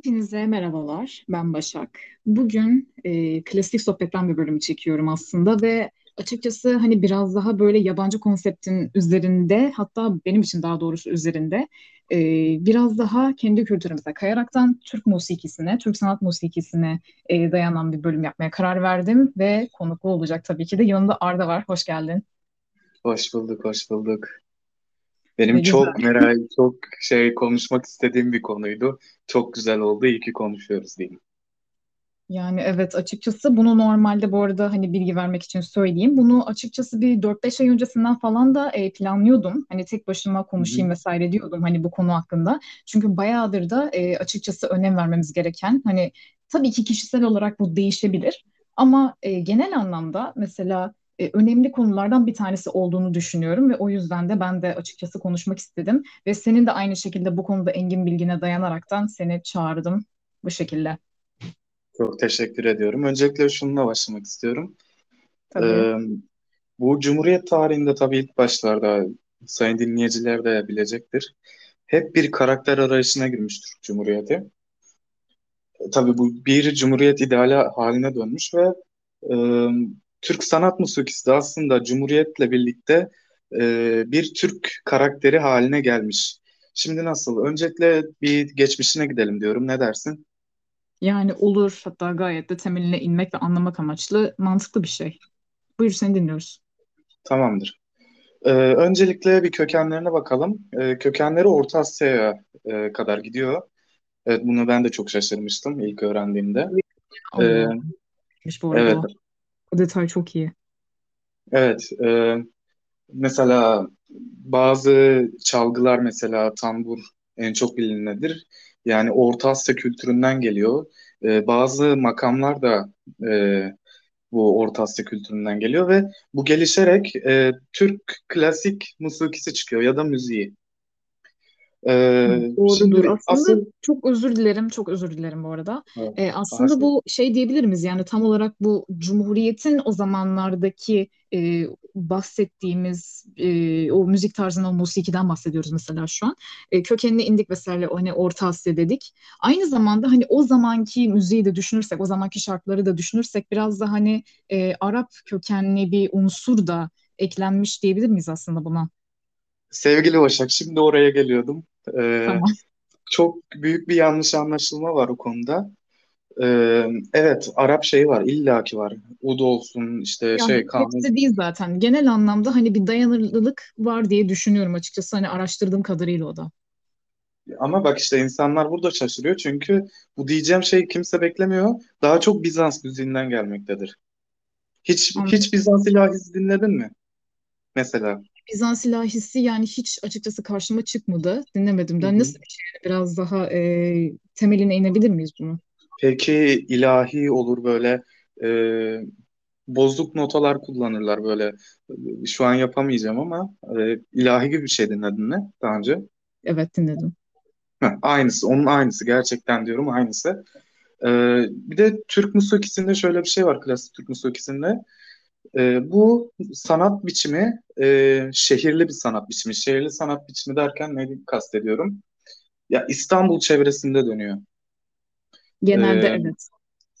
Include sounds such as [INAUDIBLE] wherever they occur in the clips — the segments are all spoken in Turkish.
Hepinize merhabalar. Ben Başak. Bugün e, klasik sohbetten bir bölüm çekiyorum aslında ve açıkçası hani biraz daha böyle yabancı konseptin üzerinde hatta benim için daha doğrusu üzerinde e, biraz daha kendi kültürümüze kayaraktan Türk musikisine, Türk sanat musikisine e, dayanan bir bölüm yapmaya karar verdim ve konuklu olacak tabii ki de. Yanımda Arda var. Hoş geldin. Hoş bulduk, hoş bulduk. Ne Benim güzel. çok merak, çok şey konuşmak istediğim bir konuydu. Çok güzel oldu. İyi ki konuşuyoruz diyeyim. Yani evet açıkçası bunu normalde bu arada hani bilgi vermek için söyleyeyim. Bunu açıkçası bir dört beş ay öncesinden falan da e, planlıyordum. Hani tek başıma konuşayım vesaire diyordum hani bu konu hakkında. Çünkü bayağıdır da e, açıkçası önem vermemiz gereken hani tabii ki kişisel olarak bu değişebilir. Ama e, genel anlamda mesela e, önemli konulardan bir tanesi olduğunu düşünüyorum ve o yüzden de ben de açıkçası konuşmak istedim. Ve senin de aynı şekilde bu konuda engin bilgine dayanaraktan seni çağırdım bu şekilde. Çok teşekkür ediyorum. Öncelikle şununla başlamak istiyorum. Tabii. Ee, bu Cumhuriyet tarihinde tabii ilk başlarda sayın dinleyiciler de bilecektir. Hep bir karakter arayışına girmiş Türk Cumhuriyeti. Tabii bu bir Cumhuriyet ideali haline dönmüş ve e, Türk sanat musikisi de aslında Cumhuriyet'le birlikte e, bir Türk karakteri haline gelmiş. Şimdi nasıl? Öncelikle bir geçmişine gidelim diyorum. Ne dersin? Yani olur hatta gayet de temeline inmek ve anlamak amaçlı mantıklı bir şey. Buyur seni dinliyoruz. Tamamdır. E, öncelikle bir kökenlerine bakalım. E, kökenleri Orta Asya'ya e, kadar gidiyor. Evet, bunu ben de çok şaşırmıştım ilk öğrendiğimde. E, Allah. Bu arada evet, o. Detay çok iyi. evet. E, Mesela bazı çalgılar mesela tambur en çok bilinedir. Yani Orta Asya kültüründen geliyor. Ee, bazı makamlar da e, bu Orta Asya kültüründen geliyor ve bu gelişerek e, Türk klasik musikisi çıkıyor ya da müziği. Ee, Doğrudur. şimdi Aslında asıl çok özür dilerim, çok özür dilerim bu arada. Evet, Ee, aslında bu şey diyebilir miyiz? Yani tam olarak bu Cumhuriyet'in o zamanlardaki e, bahsettiğimiz e, o müzik tarzından, o musikiden bahsediyoruz mesela şu an. E, kökenine indik vesaire, o hani Orta Asya dedik. Aynı zamanda hani o zamanki müziği de düşünürsek, o zamanki şarkıları da düşünürsek biraz da hani e, Arap kökenli bir unsur da eklenmiş diyebilir miyiz aslında buna? sevgili Başak şimdi oraya geliyordum. Ee, Tamam. çok büyük bir yanlış anlaşılma var o konuda. Ee, evet Arap şeyi var illaki var. Ud olsun işte Ya şey hepsi kanun. değil zaten. Genel anlamda hani bir dayanıklılık var diye düşünüyorum açıkçası. Hani araştırdığım kadarıyla o da. Ama bak işte insanlar burada şaşırıyor çünkü bu diyeceğim şey kimse beklemiyor. Daha çok Bizans müziğinden gelmektedir. Hiç hiç Anladım. Bizans ilahisi dinledin mi mesela? Bizans ilahisi yani hiç açıkçası karşıma çıkmadı. Dinlemedim. Ben nasıl bir şey? Biraz daha e, temeline inebilir miyiz bunu? Peki ilahi olur böyle e, bozuk notalar kullanırlar böyle. Şu an yapamayacağım ama e, ilahi gibi bir şey dinledin mi daha önce? Evet dinledim. Heh, aynısı, onun aynısı gerçekten diyorum aynısı. Ee, bir de Türk musikisinde şöyle bir şey var klasik Türk musikisinde. Ee, bu sanat biçimi e, şehirli bir sanat biçimi. Şehirli sanat biçimi derken ne kastediyorum? Ya İstanbul çevresinde dönüyor. Genelde Ee, evet.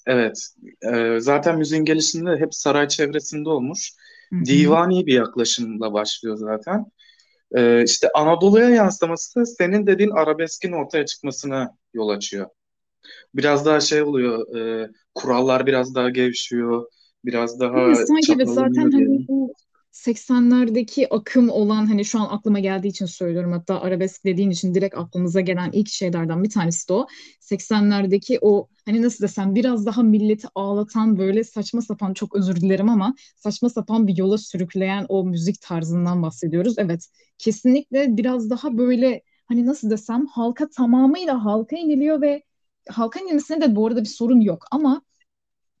evet, Ee, zaten müziğin gelişinde hep saray çevresinde olmuş. Hı hı. Divani bir yaklaşımla başlıyor zaten. Ee, işte Anadolu'ya yansıması senin dediğin arabeskin ortaya çıkmasına yol açıyor. Biraz daha şey oluyor, e, kurallar biraz daha gevşiyor, biraz Değil daha Sanki evet zaten hani bu 80'lerdeki akım olan hani şu an aklıma geldiği için söylüyorum hatta arabesk dediğin için direkt aklımıza gelen ilk şeylerden bir tanesi de o. 80'lerdeki o hani nasıl desem biraz daha milleti ağlatan böyle saçma sapan çok özür dilerim ama saçma sapan bir yola sürükleyen o müzik tarzından bahsediyoruz. Evet kesinlikle biraz daha böyle hani nasıl desem halka tamamıyla halka iniliyor ve halka inilmesine de bu arada bir sorun yok ama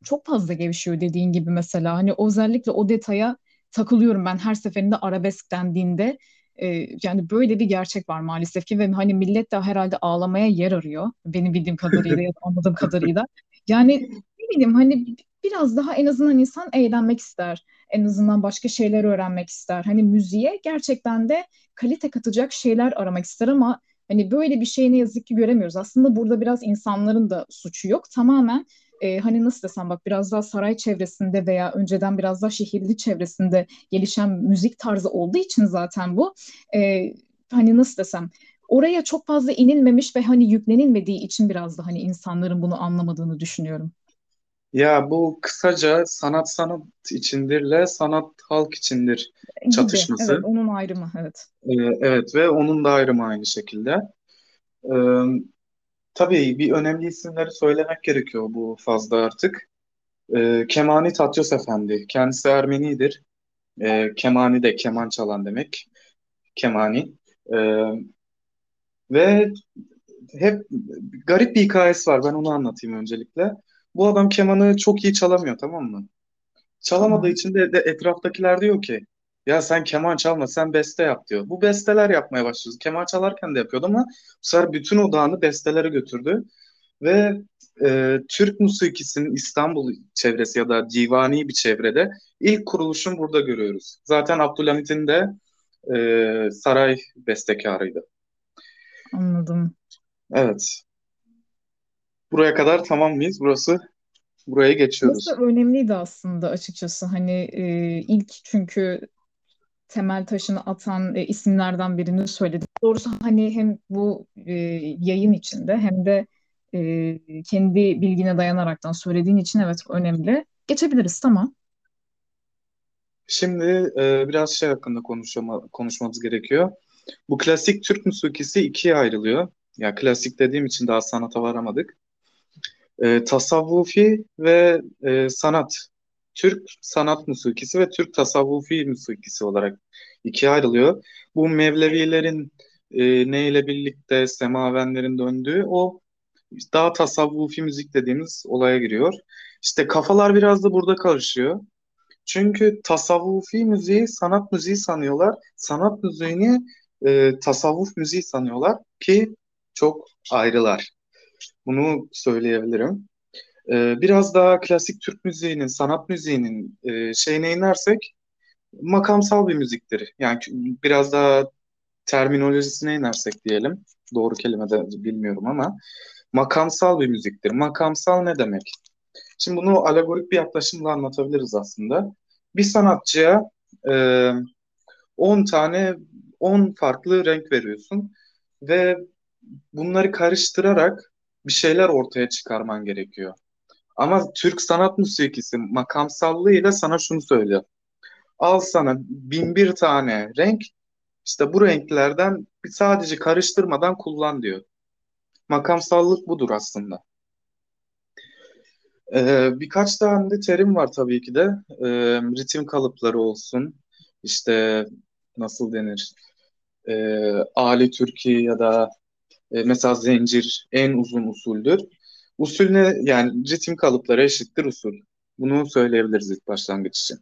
çok fazla gevşiyor dediğin gibi mesela. Hani özellikle o detaya takılıyorum ben her seferinde arabesk dendiğinde. E, yani böyle bir gerçek var maalesef ki ve hani millet de herhalde ağlamaya yer arıyor. Benim bildiğim kadarıyla ya da anladığım kadarıyla. Yani ne bileyim hani biraz daha en azından insan eğlenmek ister. En azından başka şeyler öğrenmek ister. Hani müziğe gerçekten de kalite katacak şeyler aramak ister ama Hani böyle bir şey ne yazık ki göremiyoruz. Aslında burada biraz insanların da suçu yok. Tamamen e, hani nasıl desem bak biraz daha saray çevresinde veya önceden biraz daha şehirli çevresinde gelişen müzik tarzı olduğu için zaten bu e, hani nasıl desem oraya çok fazla inilmemiş ve hani yüklenilmediği için biraz da hani insanların bunu anlamadığını düşünüyorum. Ya bu kısaca sanat sanat içindirle sanat halk içindir Gibi. Evet, çatışması. onun ayrımı. Evet. Ee, evet ve onun da ayrımı aynı şekilde. Ee, tabii bir önemli isimleri söylemek gerekiyor bu fazla artık. Ee, Kemani Tatyos Efendi. Kendisi Ermenidir. Ee, Kemani de keman çalan demek. Kemani. Ee, ve hep garip bir hikayesi var. Ben onu anlatayım öncelikle. Bu adam kemanı çok iyi çalamıyor tamam mı? Çalamadığı için de, de etraftakiler diyor ki ya sen keman çalma sen beste yap diyor. Bu besteler yapmaya başlıyor. Keman çalarken de yapıyordu ama bu sefer bütün odağını bestelere götürdü. Ve e, Türk musikisinin İstanbul çevresi ya da divani bir çevrede ilk kuruluşunu burada görüyoruz. Zaten Abdülhamit'in de e, saray bestekarıydı. Anladım. Evet. Buraya kadar tamam mıyız? Burası buraya Burası geçiyoruz. önemliydi aslında açıkçası. Hani e, ilk çünkü temel taşını atan e, isimlerden birini söyledi. Doğrusu hani hem bu e, yayın içinde hem de e, kendi bilgine dayanaraktan söylediğin için evet önemli. Geçebiliriz tamam. Şimdi e, biraz şey hakkında konuşma, konuşmamız gerekiyor. Bu klasik Türk musikisi ikiye ayrılıyor. Ya klasik dediğim için daha sanata varamadık. E, tasavvufi ve e, sanat. Türk sanat musikisi ve Türk tasavvufi musikisi olarak ikiye ayrılıyor. Bu Mevlevilerin e, neyle birlikte semavenlerin döndüğü o daha tasavvufi müzik dediğimiz olaya giriyor. İşte kafalar biraz da burada karışıyor. Çünkü tasavvufi müziği sanat müziği sanıyorlar. Sanat müziğini e, tasavvuf müziği sanıyorlar ki çok ayrılar. Bunu söyleyebilirim. E, biraz daha klasik Türk müziğinin, sanat müziğinin e, şeyine inersek makamsal bir müziktir. Yani biraz daha terminolojisine inersek diyelim. Doğru kelime de bilmiyorum ama makamsal bir müziktir. Makamsal ne demek? Şimdi bunu alegorik bir yaklaşımla anlatabiliriz aslında. Bir sanatçıya e, 10 tane 10 farklı renk veriyorsun ve bunları karıştırarak bir şeyler ortaya çıkarman gerekiyor. Ama Türk sanat musikisi makamsallığıyla sana şunu söylüyor. Al sana bin bir tane renk, işte bu renklerden sadece karıştırmadan kullan diyor. Makamsallık budur aslında. Ee, birkaç tane de terim var tabii ki de. Ee, ritim kalıpları olsun. İşte nasıl denir? Ee, Ali Türki ya da e, mesela zincir en uzun usuldür. Usul ne? Yani ritim kalıpları eşittir usul. Bunu söyleyebiliriz ilk başlangıç için.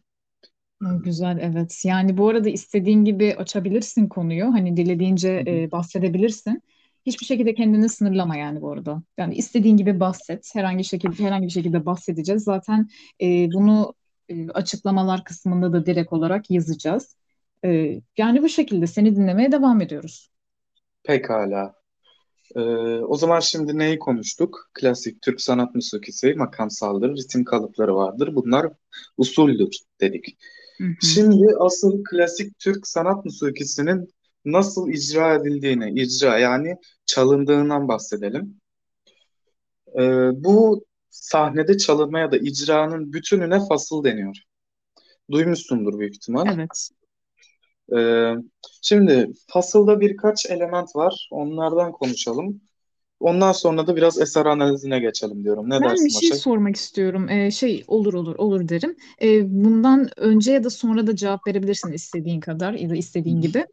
Güzel evet. Yani bu arada istediğin gibi açabilirsin konuyu. Hani dilediğince e, bahsedebilirsin. Hiçbir şekilde kendini sınırlama yani bu arada. Yani istediğin gibi bahset. Herhangi şekilde herhangi bir şekilde bahsedeceğiz. Zaten e, bunu e, açıklamalar kısmında da direkt olarak yazacağız. E, yani bu şekilde seni dinlemeye devam ediyoruz. Pekala. Ee, o zaman şimdi neyi konuştuk? Klasik Türk sanat musikisi makamsaldır, ritim kalıpları vardır. Bunlar usuldür dedik. Hı hı. Şimdi asıl klasik Türk sanat musikisinin nasıl icra edildiğini, icra yani çalındığından bahsedelim. Ee, bu sahnede çalınma ya da icranın bütününe fasıl deniyor. Duymuşsundur büyük ihtimal. Evet. Ee, şimdi fasılda birkaç element var. Onlardan konuşalım. Ondan sonra da biraz eser analizine geçelim diyorum. Ne Ben bir dersin şey Başak? sormak istiyorum. Ee, şey olur olur olur derim. Ee, bundan önce ya da sonra da cevap verebilirsin istediğin kadar ya da istediğin gibi.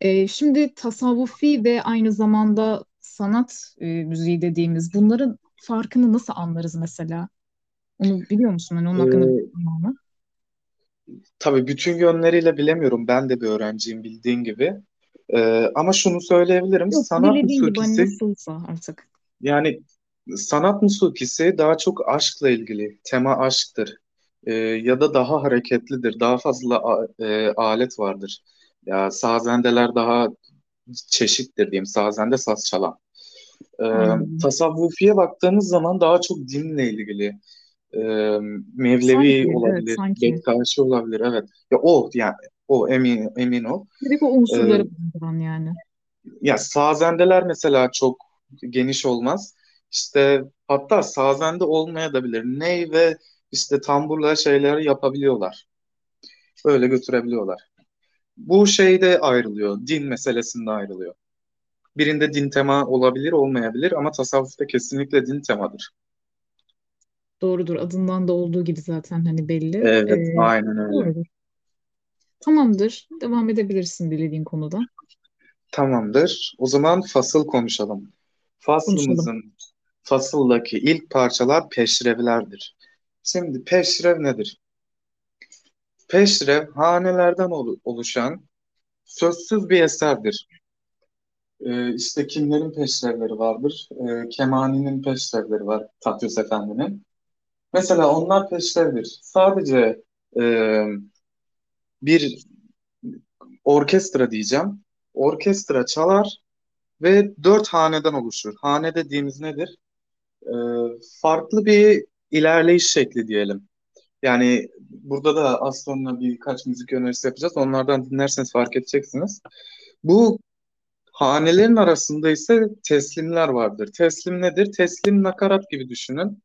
Ee, şimdi tasavvufi ve aynı zamanda sanat e, müziği dediğimiz bunların farkını nasıl anlarız mesela? Onu biliyor musun? Hani onun hakkında bir Ee, fikrin var mı? Tabii bütün yönleriyle bilemiyorum. Ben de bir öğrenciyim bildiğin gibi. Ee, ama şunu söyleyebilirim. Yok Sanat musikisi nasılsa artık. yani sanat musikisi daha çok aşkla ilgili. Tema aşktır. Ee, ya da daha hareketlidir. Daha fazla e, alet vardır. Ya sazendeler daha çeşittir diyeyim. Sazende saz çalan. Ee, Anladım. tasavvufiye baktığımız zaman daha çok dinle ilgili. Ee, Mevlevi Sanki, evet olabilir, sanki. Bektaşi olabilir. Evet. Ya o yani o emin emin ol. Direkt o Ee, unsurları barındıran yani. ya sazendeler mesela çok geniş olmaz. İşte hatta sazende olmayabilir. Ney ve işte tamburla şeyleri yapabiliyorlar. Öyle götürebiliyorlar. Bu şeyde ayrılıyor. Din meselesinde ayrılıyor. Birinde din tema olabilir, olmayabilir ama tasavvufta kesinlikle din temadır. Doğrudur. Adından da olduğu gibi zaten hani belli. Evet, Ee, aynen öyle. doğrudur. Tamamdır. Devam edebilirsin dilediğin konuda. Tamamdır. O zaman fasıl konuşalım. Konuşalım. Faslımızın fasıldaki ilk parçalar peşrevlerdir. Şimdi peşrev nedir? Peşrev hanelerden olu- oluşan sözsüz bir eserdir. Ee, işte kimlerin peşrevleri vardır? Ee, Kemani'nin peşrevleri var, Tatyos Efendi'nin. Mesela onlar peşrevdir. Sadece e, bir orkestra diyeceğim. Orkestra çalar ve dört haneden oluşur. Hane dediğimiz nedir? Ee, farklı bir ilerleyiş şekli diyelim. Yani burada da az sonra birkaç müzik önerisi yapacağız. Onlardan dinlerseniz fark edeceksiniz. Bu hanelerin arasında ise teslimler vardır. Teslim nedir? Teslim nakarat gibi düşünün.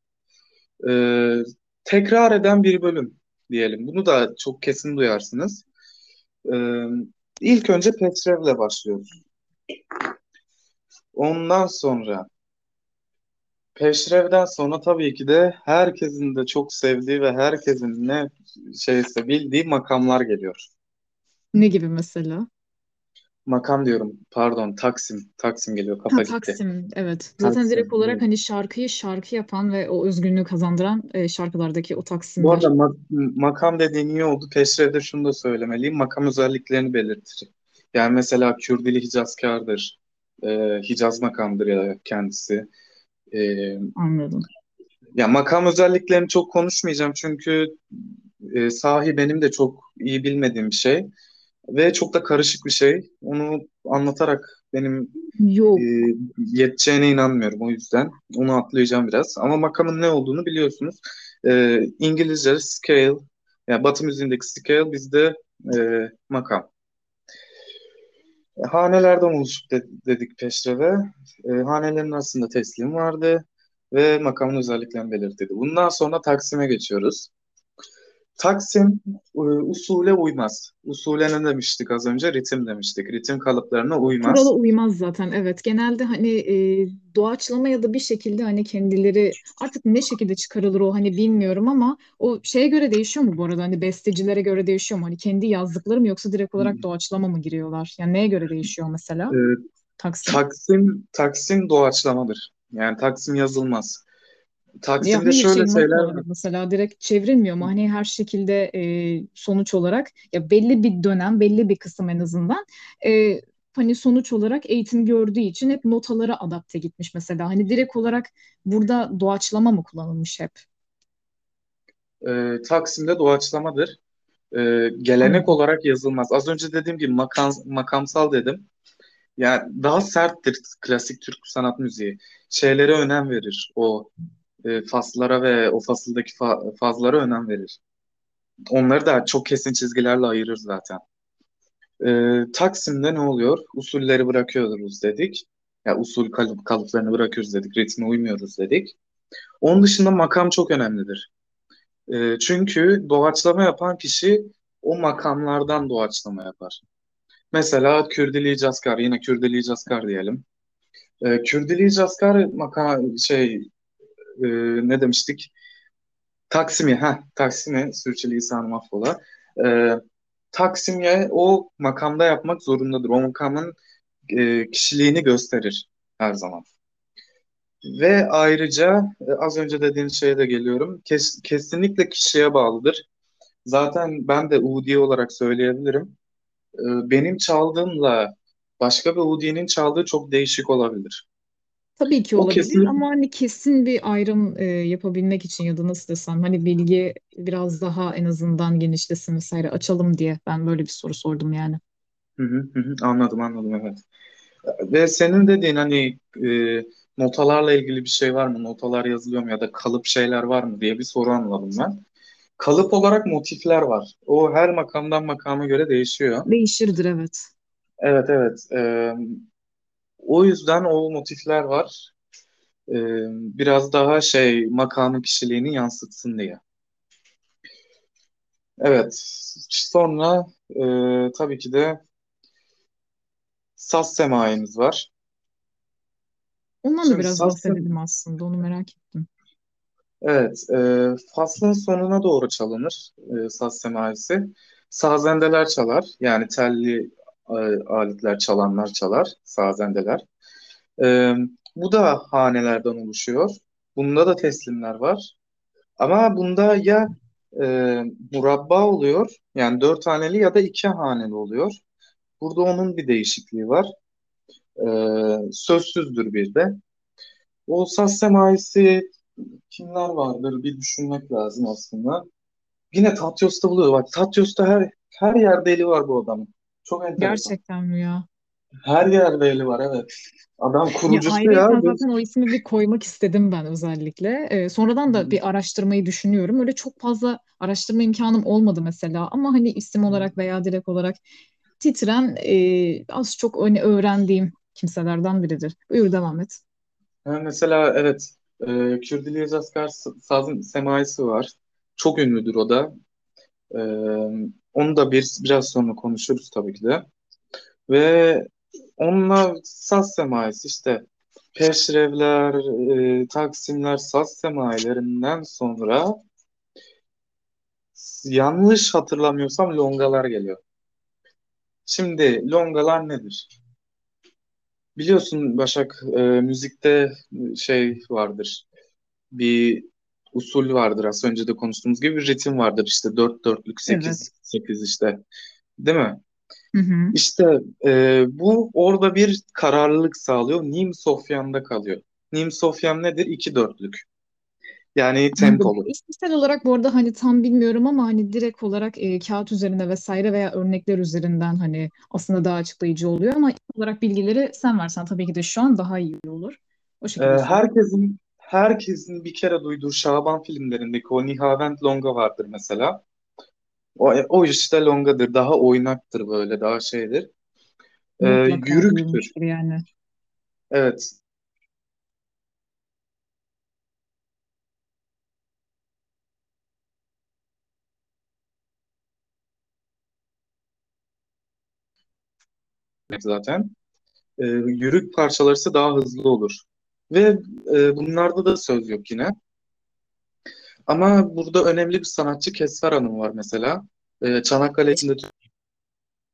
Ee, tekrar eden bir bölüm diyelim. Bunu da çok kesin duyarsınız. Ee, ilk önce Petrev'le başlıyoruz. Ondan sonra Peşrev'den sonra tabii ki de herkesin de çok sevdiği ve herkesin ne şeyse bildiği makamlar geliyor. Ne gibi mesela? Makam diyorum, pardon, Taksim. Taksim geliyor, Ha, kafa gitti. Taksim, evet. Zaten direkt Taksim, olarak evet. hani şarkıyı şarkı yapan ve o özgünlüğü kazandıran e, şarkılardaki o Bu arada taksimler. ma- makam dediğin iyi oldu. Peşrev'de şunu da söylemeliyim. Makam özelliklerini belirtir. Yani mesela Kürdili Hicazkar'dır. Ee, Hicaz makamdır ya kendisi. Ee, Anladım. ya makam özelliklerini çok konuşmayacağım çünkü e, sahi benim de çok iyi bilmediğim bir şey. Ve çok da karışık bir şey. Onu anlatarak benim e, Yok. yeteceğine inanmıyorum o yüzden. Onu atlayacağım biraz. Ama makamın ne olduğunu biliyorsunuz. E, İngilizce scale, yani Batı müziğindeki scale bizde e, makam. E, Hanelerden oluşup de- dedik peşreve. E, hanelerin arasında teslim vardı ve makamın özelliklerini belirtildi. Bundan sonra Taksim'e geçiyoruz. Taksim e, usule uymaz. Usule ne demiştik az önce? Ritim demiştik. Ritim kalıplarına Kurala uymaz. uymaz zaten. Evet. Genelde hani e, doğaçlama ya da bir şekilde hani kendileri artık ne şekilde çıkarılır o hani bilmiyorum ama o şeye göre değişiyor mu bu arada? Hani bestecilere göre değişiyor mu? Hani kendi yazdıkları mı yoksa direkt olarak doğaçlama mı giriyorlar? Yani neye göre değişiyor mesela E, Taksim? Taksim Taksim doğaçlamadır. Yani Taksim yazılmaz. Taksim'de hayır şöyle şey şeyler mesela direkt çevrilmiyor mu? Hani her şekilde e, sonuç olarak ya belli bir dönem belli bir kısım en azından e, hani sonuç olarak eğitim gördüğü için hep notalara adapte gitmiş mesela. Hani direkt olarak burada doğaçlama mı kullanılmış hep? E, Taksim'de doğaçlamadır. E, gelenek Anladım. olarak yazılmaz. Az önce dediğim gibi makam, makamsal dedim. Yani daha serttir klasik Türk sanat müziği. Şeylere önem verir. O e, faslara ve o fasıldaki fa- fazlara önem verir. Onları da çok kesin çizgilerle ayırır zaten. E, Taksim'de ne oluyor? Usulleri bırakıyoruz dedik. Ya usul kalıp, kalıplarını bırakıyoruz dedik. Ritme uymuyoruz dedik. Onun dışında makam çok önemlidir. E, çünkü doğaçlama yapan kişi o makamlardan doğaçlama yapar. Mesela Kürdili Caskar, yine Kürdili Caskar diyelim. E, Kürdili Caskar makam şey e, ne demiştik? Taksim'i, ha Taksim'i sürçülisanım affola. E, Taksim'e o makamda yapmak zorundadır. O makamın e, kişiliğini gösterir her zaman. Ve ayrıca e, az önce dediğin şeye de geliyorum. Kes- kesinlikle kişiye bağlıdır. Zaten ben de Udi olarak söyleyebilirim. E, benim çaldığımla başka bir Udi'nin çaldığı çok değişik olabilir. Tabii ki O olabilir kesin ama hani kesin bir ayrım e, yapabilmek için ya da nasıl desem hani bilgi biraz daha en azından genişlesin vesaire açalım diye ben böyle bir soru sordum yani. Hı hı, hı hı. Anladım anladım evet. Ve senin dediğin hani e, notalarla ilgili bir şey var mı? Notalar yazılıyor mu ya da kalıp şeyler var mı diye bir soru anladım ben. Kalıp olarak motifler var. O her makamdan makama göre değişiyor. Değişirdir evet. Evet evet. E, o yüzden o motifler var. E, biraz daha şey makamın kişiliğini yansıtsın diye. Evet. Sonra e, tabii ki de saz semaimiz var. Ondan da biraz saz bahsedelim aslında. Onu merak ettim. evet, e, faslın sonuna doğru çalınır e, saz semaisi. Sazendeler çalar. Yani telli aletler çalanlar çalar. Sazendeler. E, bu da hanelerden oluşuyor. Bunda da teslimler var. Ama bunda ya e, murabba oluyor. Yani dört haneli ya da iki haneli oluyor. Burada onun bir değişikliği var. E, sözsüzdür bir de. O saz semaisi kimler vardır bir düşünmek lazım aslında. Yine Tatyos'ta buluyor. Bak Tatyos'ta her her yerde eli var bu adamın. Çok enteresan. Gerçekten mi ya? Her yerde eli var evet. Adam Ya kurucusu ya. ayrıyeten Biz, zaten o ismi bir koymak istedim ben özellikle. Ee, sonradan da bir araştırmayı düşünüyorum. Öyle çok fazla araştırma imkanım olmadı mesela. Ama hani isim olarak veya direkt olarak titren e, az çok hani öğrendiğim kimselerden biridir. Buyur devam et. Ha, mesela evet e, Kürdili Askar sazın semaisi var. Çok ünlüdür o da. Onu da bir biraz sonra konuşuruz tabii ki de. Ve onunla saz semaisi işte Peşrevler, e, Taksimler, saz semailerinden sonra yanlış hatırlamıyorsam longalar geliyor. Şimdi longalar nedir? Biliyorsun Başak e, müzikte şey vardır. Bir usul vardır. Az önce de konuştuğumuz gibi bir ritim vardır. İşte dört dörtlük Evet. sekiz sekiz işte. Değil mi? Hı hı. İşte e, bu orada bir kararlılık sağlıyor. Nim Sofyan'da kalıyor. Nim Sofyan nedir? İki dörtlük. Yani tempolu. İşitsel olarak bu arada hani tam bilmiyorum ama hani direkt olarak e, kağıt üzerinde vesaire veya örnekler üzerinden hani aslında daha açıklayıcı oluyor ama ilk olarak bilgileri sen versen tabii ki de şu an daha iyi olur. O E, şekilde söyleyeyim. herkesin herkesin bir kere duyduğu Şaban filmlerindeki o Nihavent Longa vardır mesela. O, o işte Longa'dır. Daha oynaktır böyle. Daha şeydir. E, Mutlaka yürüktür. yani. Evet. Zaten. E, yürük parçaları ise daha hızlı olur. Ve e, bunlarda da söz yok yine. Ama burada önemli bir sanatçı Kesfer Hanım var mesela. E, Çanakkale içinde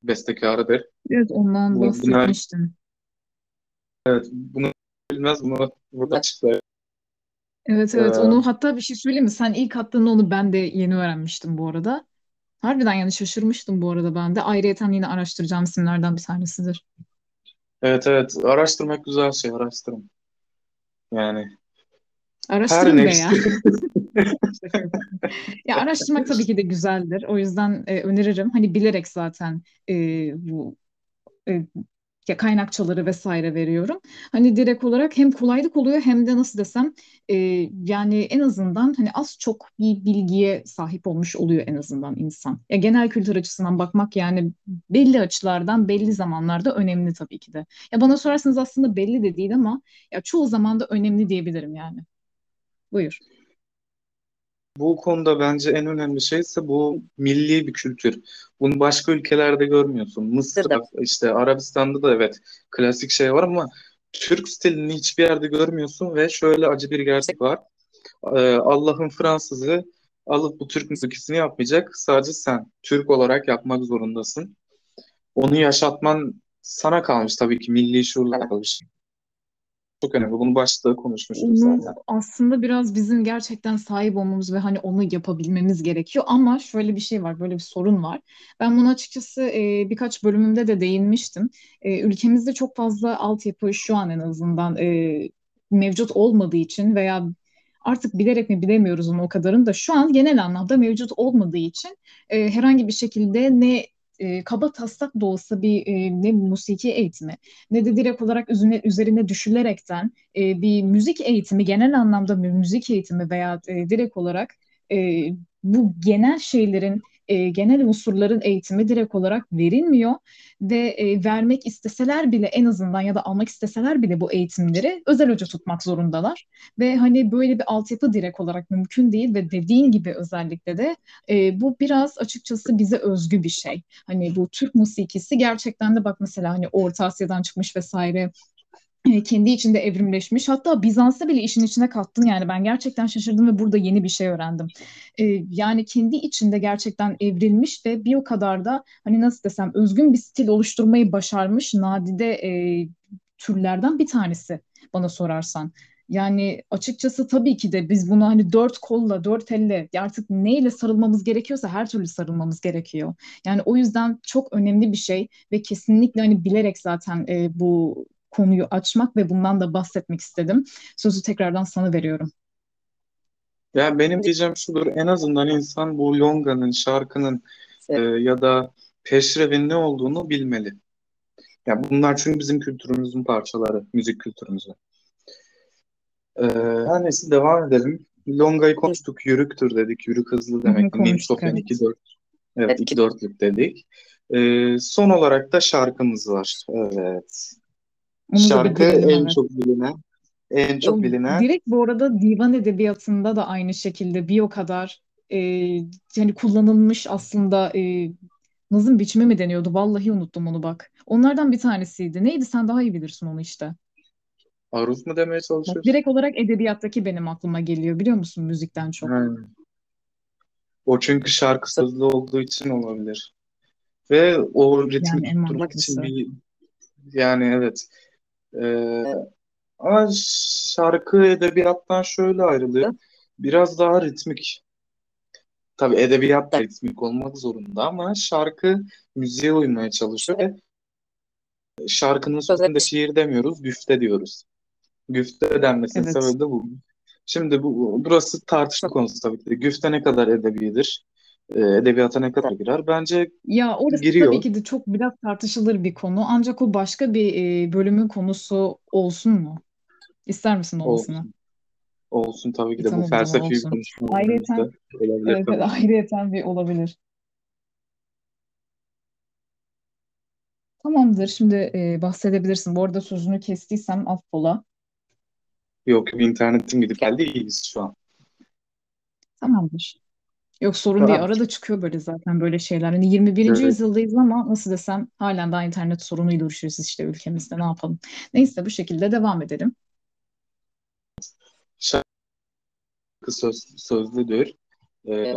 bestekarıdır. Evet ondan Bu, bunu, bahsetmiştin. bunu bilmez bunu burada açıklayayım. Evet evet E, onu hatta bir şey söyleyeyim mi? Sen ilk attığında onu ben de yeni öğrenmiştim bu arada. Harbiden yani şaşırmıştım bu arada ben de. Ayrıyeten yine araştıracağım isimlerden bir tanesidir. evet evet araştırmak güzel şey araştırın. Yani her Araştırın be ya. [LAUGHS] Ya araştırmak tabii ki de güzeldir. O yüzden e, öneririm. Hani bilerek zaten e, bu e, ya kaynakçaları vesaire veriyorum. Hani direkt olarak hem kolaylık oluyor hem de nasıl desem e, yani en azından hani az çok bir bilgiye sahip olmuş oluyor en azından insan. Ya genel kültür açısından bakmak yani belli açılardan belli zamanlarda önemli tabii ki de. Ya bana sorarsanız aslında belli de değil ama ya çoğu zaman da önemli diyebilirim yani. Buyur. Bu konuda bence en önemli şey ise bu milli bir kültür. Bunu başka ülkelerde görmüyorsun. Mısır'da, işte Arabistan'da da evet klasik şey var ama Türk stilini hiçbir yerde görmüyorsun ve şöyle acı bir gerçek var. Ee, Allah'ın Fransızı alıp bu Türk müzikisini yapmayacak. Sadece sen Türk olarak yapmak zorundasın. Onu yaşatman sana kalmış tabii ki milli şuurla kalmış. Çok önemli. Bunu başta konuşmuştuk Onu zaten. aslında biraz bizim gerçekten sahip olmamız ve hani onu yapabilmemiz gerekiyor. Ama şöyle bir şey var, böyle bir sorun var. Ben bunu açıkçası e, birkaç bölümümde de değinmiştim. E, ülkemizde çok fazla altyapı şu an en azından e, mevcut olmadığı için veya artık bilerek mi bilemiyoruz onu o kadarını da şu an genel anlamda mevcut olmadığı için e, herhangi bir şekilde ne e, kaba taslak da olsa bir e, ne musiki eğitimi ne de direkt olarak üzerine, üzerine düşülerekten e, bir müzik eğitimi genel anlamda bir müzik eğitimi veya e, direkt olarak e, bu genel şeylerin e, genel unsurların eğitimi direkt olarak verilmiyor ve e, vermek isteseler bile en azından ya da almak isteseler bile bu eğitimleri özel hoca tutmak zorundalar ve hani böyle bir altyapı direkt olarak mümkün değil ve dediğin gibi özellikle de e, bu biraz açıkçası bize özgü bir şey. Hani bu Türk musikisi gerçekten de bak mesela hani Orta Asya'dan çıkmış vesaire kendi içinde evrimleşmiş. Hatta Bizans'ı bile işin içine kattın yani ben gerçekten şaşırdım ve burada yeni bir şey öğrendim. Ee, yani kendi içinde gerçekten evrilmiş ve bir o kadar da hani nasıl desem özgün bir stil oluşturmayı başarmış nadide e, türlerden bir tanesi bana sorarsan. Yani açıkçası tabii ki de biz bunu hani dört kolla, dört elle artık neyle sarılmamız gerekiyorsa her türlü sarılmamız gerekiyor. Yani o yüzden çok önemli bir şey ve kesinlikle hani bilerek zaten e, bu konuyu açmak ve bundan da bahsetmek istedim. Sözü tekrardan sana veriyorum. Ya benim diyeceğim şudur, en azından insan bu Longa'nın, şarkının e, ya da peşrevin ne olduğunu bilmeli. Ya bunlar çünkü bizim kültürümüzün parçaları, müzik kültürümüzün. Ee, her neyse devam edelim. Longa'yı konuştuk, yürüktür dedik, yürük hızlı demek. Minçof'un evet. 2 4 evet 2 4'lük dedik. Ee, son olarak da şarkımız var. Evet. Onu Şarkı en evet. çok bilinen, en çok O bilinen direkt bu arada divan edebiyatında da aynı şekilde bir o kadar e, yani kullanılmış aslında e, nazım biçimi mi deniyordu? Vallahi unuttum onu bak. Onlardan bir tanesiydi. Neydi? Sen daha iyi bilirsin onu işte. aruz mu demeye çalışıyorsun? direkt olarak edebiyattaki benim aklıma geliyor biliyor musun müzikten çok. Ha. O çünkü şarkı sözlü olduğu için olabilir. Ve o ritmi Yani tutturmak için bir yani evet. Ee, ama şarkı edebiyattan şöyle ayrılıyor. Biraz daha ritmik. Tabii edebiyat da ritmik olmak zorunda ama şarkı müziğe uymaya çalışıyor ve şarkının sözünde şiir demiyoruz, güfte diyoruz. Güfte denmesinin Evet. sebebi de bu. Şimdi bu burası tartışma konusu tabii ki. Güfte ne kadar edebidir? Ee, edebiyata ne kadar girer? Bence Ya orası tabii giriyor. ki de çok biraz tartışılır bir konu. Ancak o başka bir e, bölümün konusu olsun mu? İster misin olmasını? Olsun. Olsun tabii ki E, de bu tamam o zaman felsefi bir olsun. konuşma Ayrıyeten olduğumuzda olabilir evet, tabii. ayrıyeten bir olabilir. Tamamdır. Şimdi e, bahsedebilirsin. Bu arada sözünü kestiysem affola. Yok internetim gidip geldi iyiyiz şu an. Tamamdır. Yok sorun değil. Arada çıkıyor böyle zaten böyle şeyler. Hani 21. Evet. yüzyıldayız ama nasıl desem halen daha internet sorunuyla uğraşıyoruz işte ülkemizde. Ne yapalım? Neyse bu şekilde devam edelim. Şarkı söz, sözlüdür. Ee,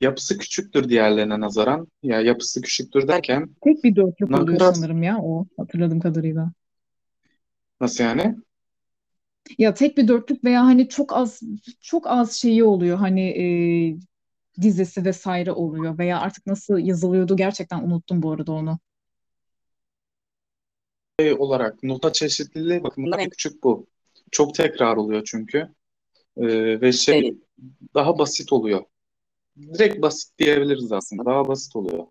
yapısı küçüktür diğerlerine nazaran. Ya yapısı küçüktür derken Tek bir dörtlük oluyor nakarat sanırım ya o hatırladığım kadarıyla. nasıl yani? Ya tek bir dörtlük veya hani çok az çok az şeyi oluyor hani e, dizesi vesaire oluyor veya artık nasıl yazılıyordu gerçekten unuttum bu arada onu. Şey olarak nota çeşitliliği bakımından en küçük bu. Çok tekrar oluyor çünkü. Ee, ve şey daha basit oluyor. Direkt basit diyebiliriz aslında. Daha basit oluyor.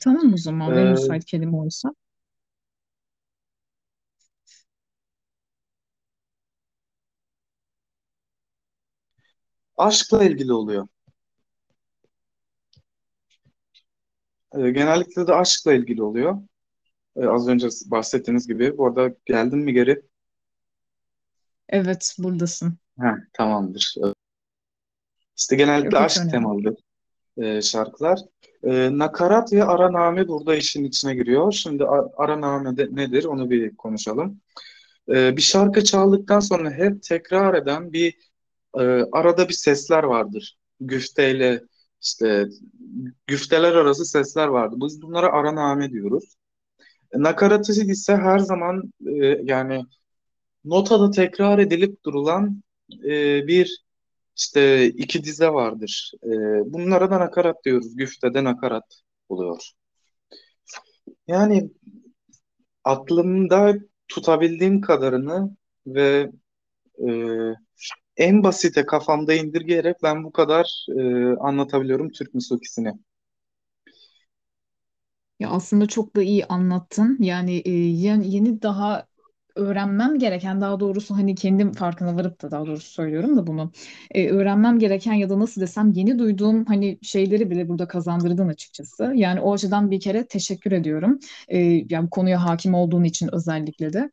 Tamam o zaman en Ee, müsait kelime oysa. aşkla ilgili oluyor. Ee, genellikle de aşkla ilgili oluyor. Ee, az önce bahsettiğiniz gibi. Bu arada geldin mi geri? Evet buradasın. Heh, tamamdır. İşte genellikle Yok hiç aşk önemli. temalıdır e, şarkılar. E, nakarat ve araname burada işin içine giriyor. Şimdi a- araname de nedir onu bir konuşalım. E, bir şarkı çaldıktan sonra hep tekrar eden bir e, arada bir sesler vardır. Güfteyle işte güfteler arası sesler vardır. Biz bunlara araname diyoruz. E, nakaratı ise her zaman e, yani notada tekrar edilip durulan e, bir işte iki dize vardır. E, bunlara da nakarat diyoruz. Güftede nakarat oluyor. Yani aklımda tutabildiğim kadarını ve e, en basite kafamda indirgeyerek ben bu kadar e, anlatabiliyorum Türk müzikisini. Ya aslında çok da iyi anlattın. Yani e, yeni, yeni daha öğrenmem gereken daha doğrusu hani kendim farkına varıp da daha doğrusu söylüyorum da bunu e, öğrenmem gereken ya da nasıl desem yeni duyduğum hani şeyleri bile burada kazandırdın açıkçası. Yani o açıdan bir kere teşekkür ediyorum. E, yani konuya hakim olduğun için özellikle de.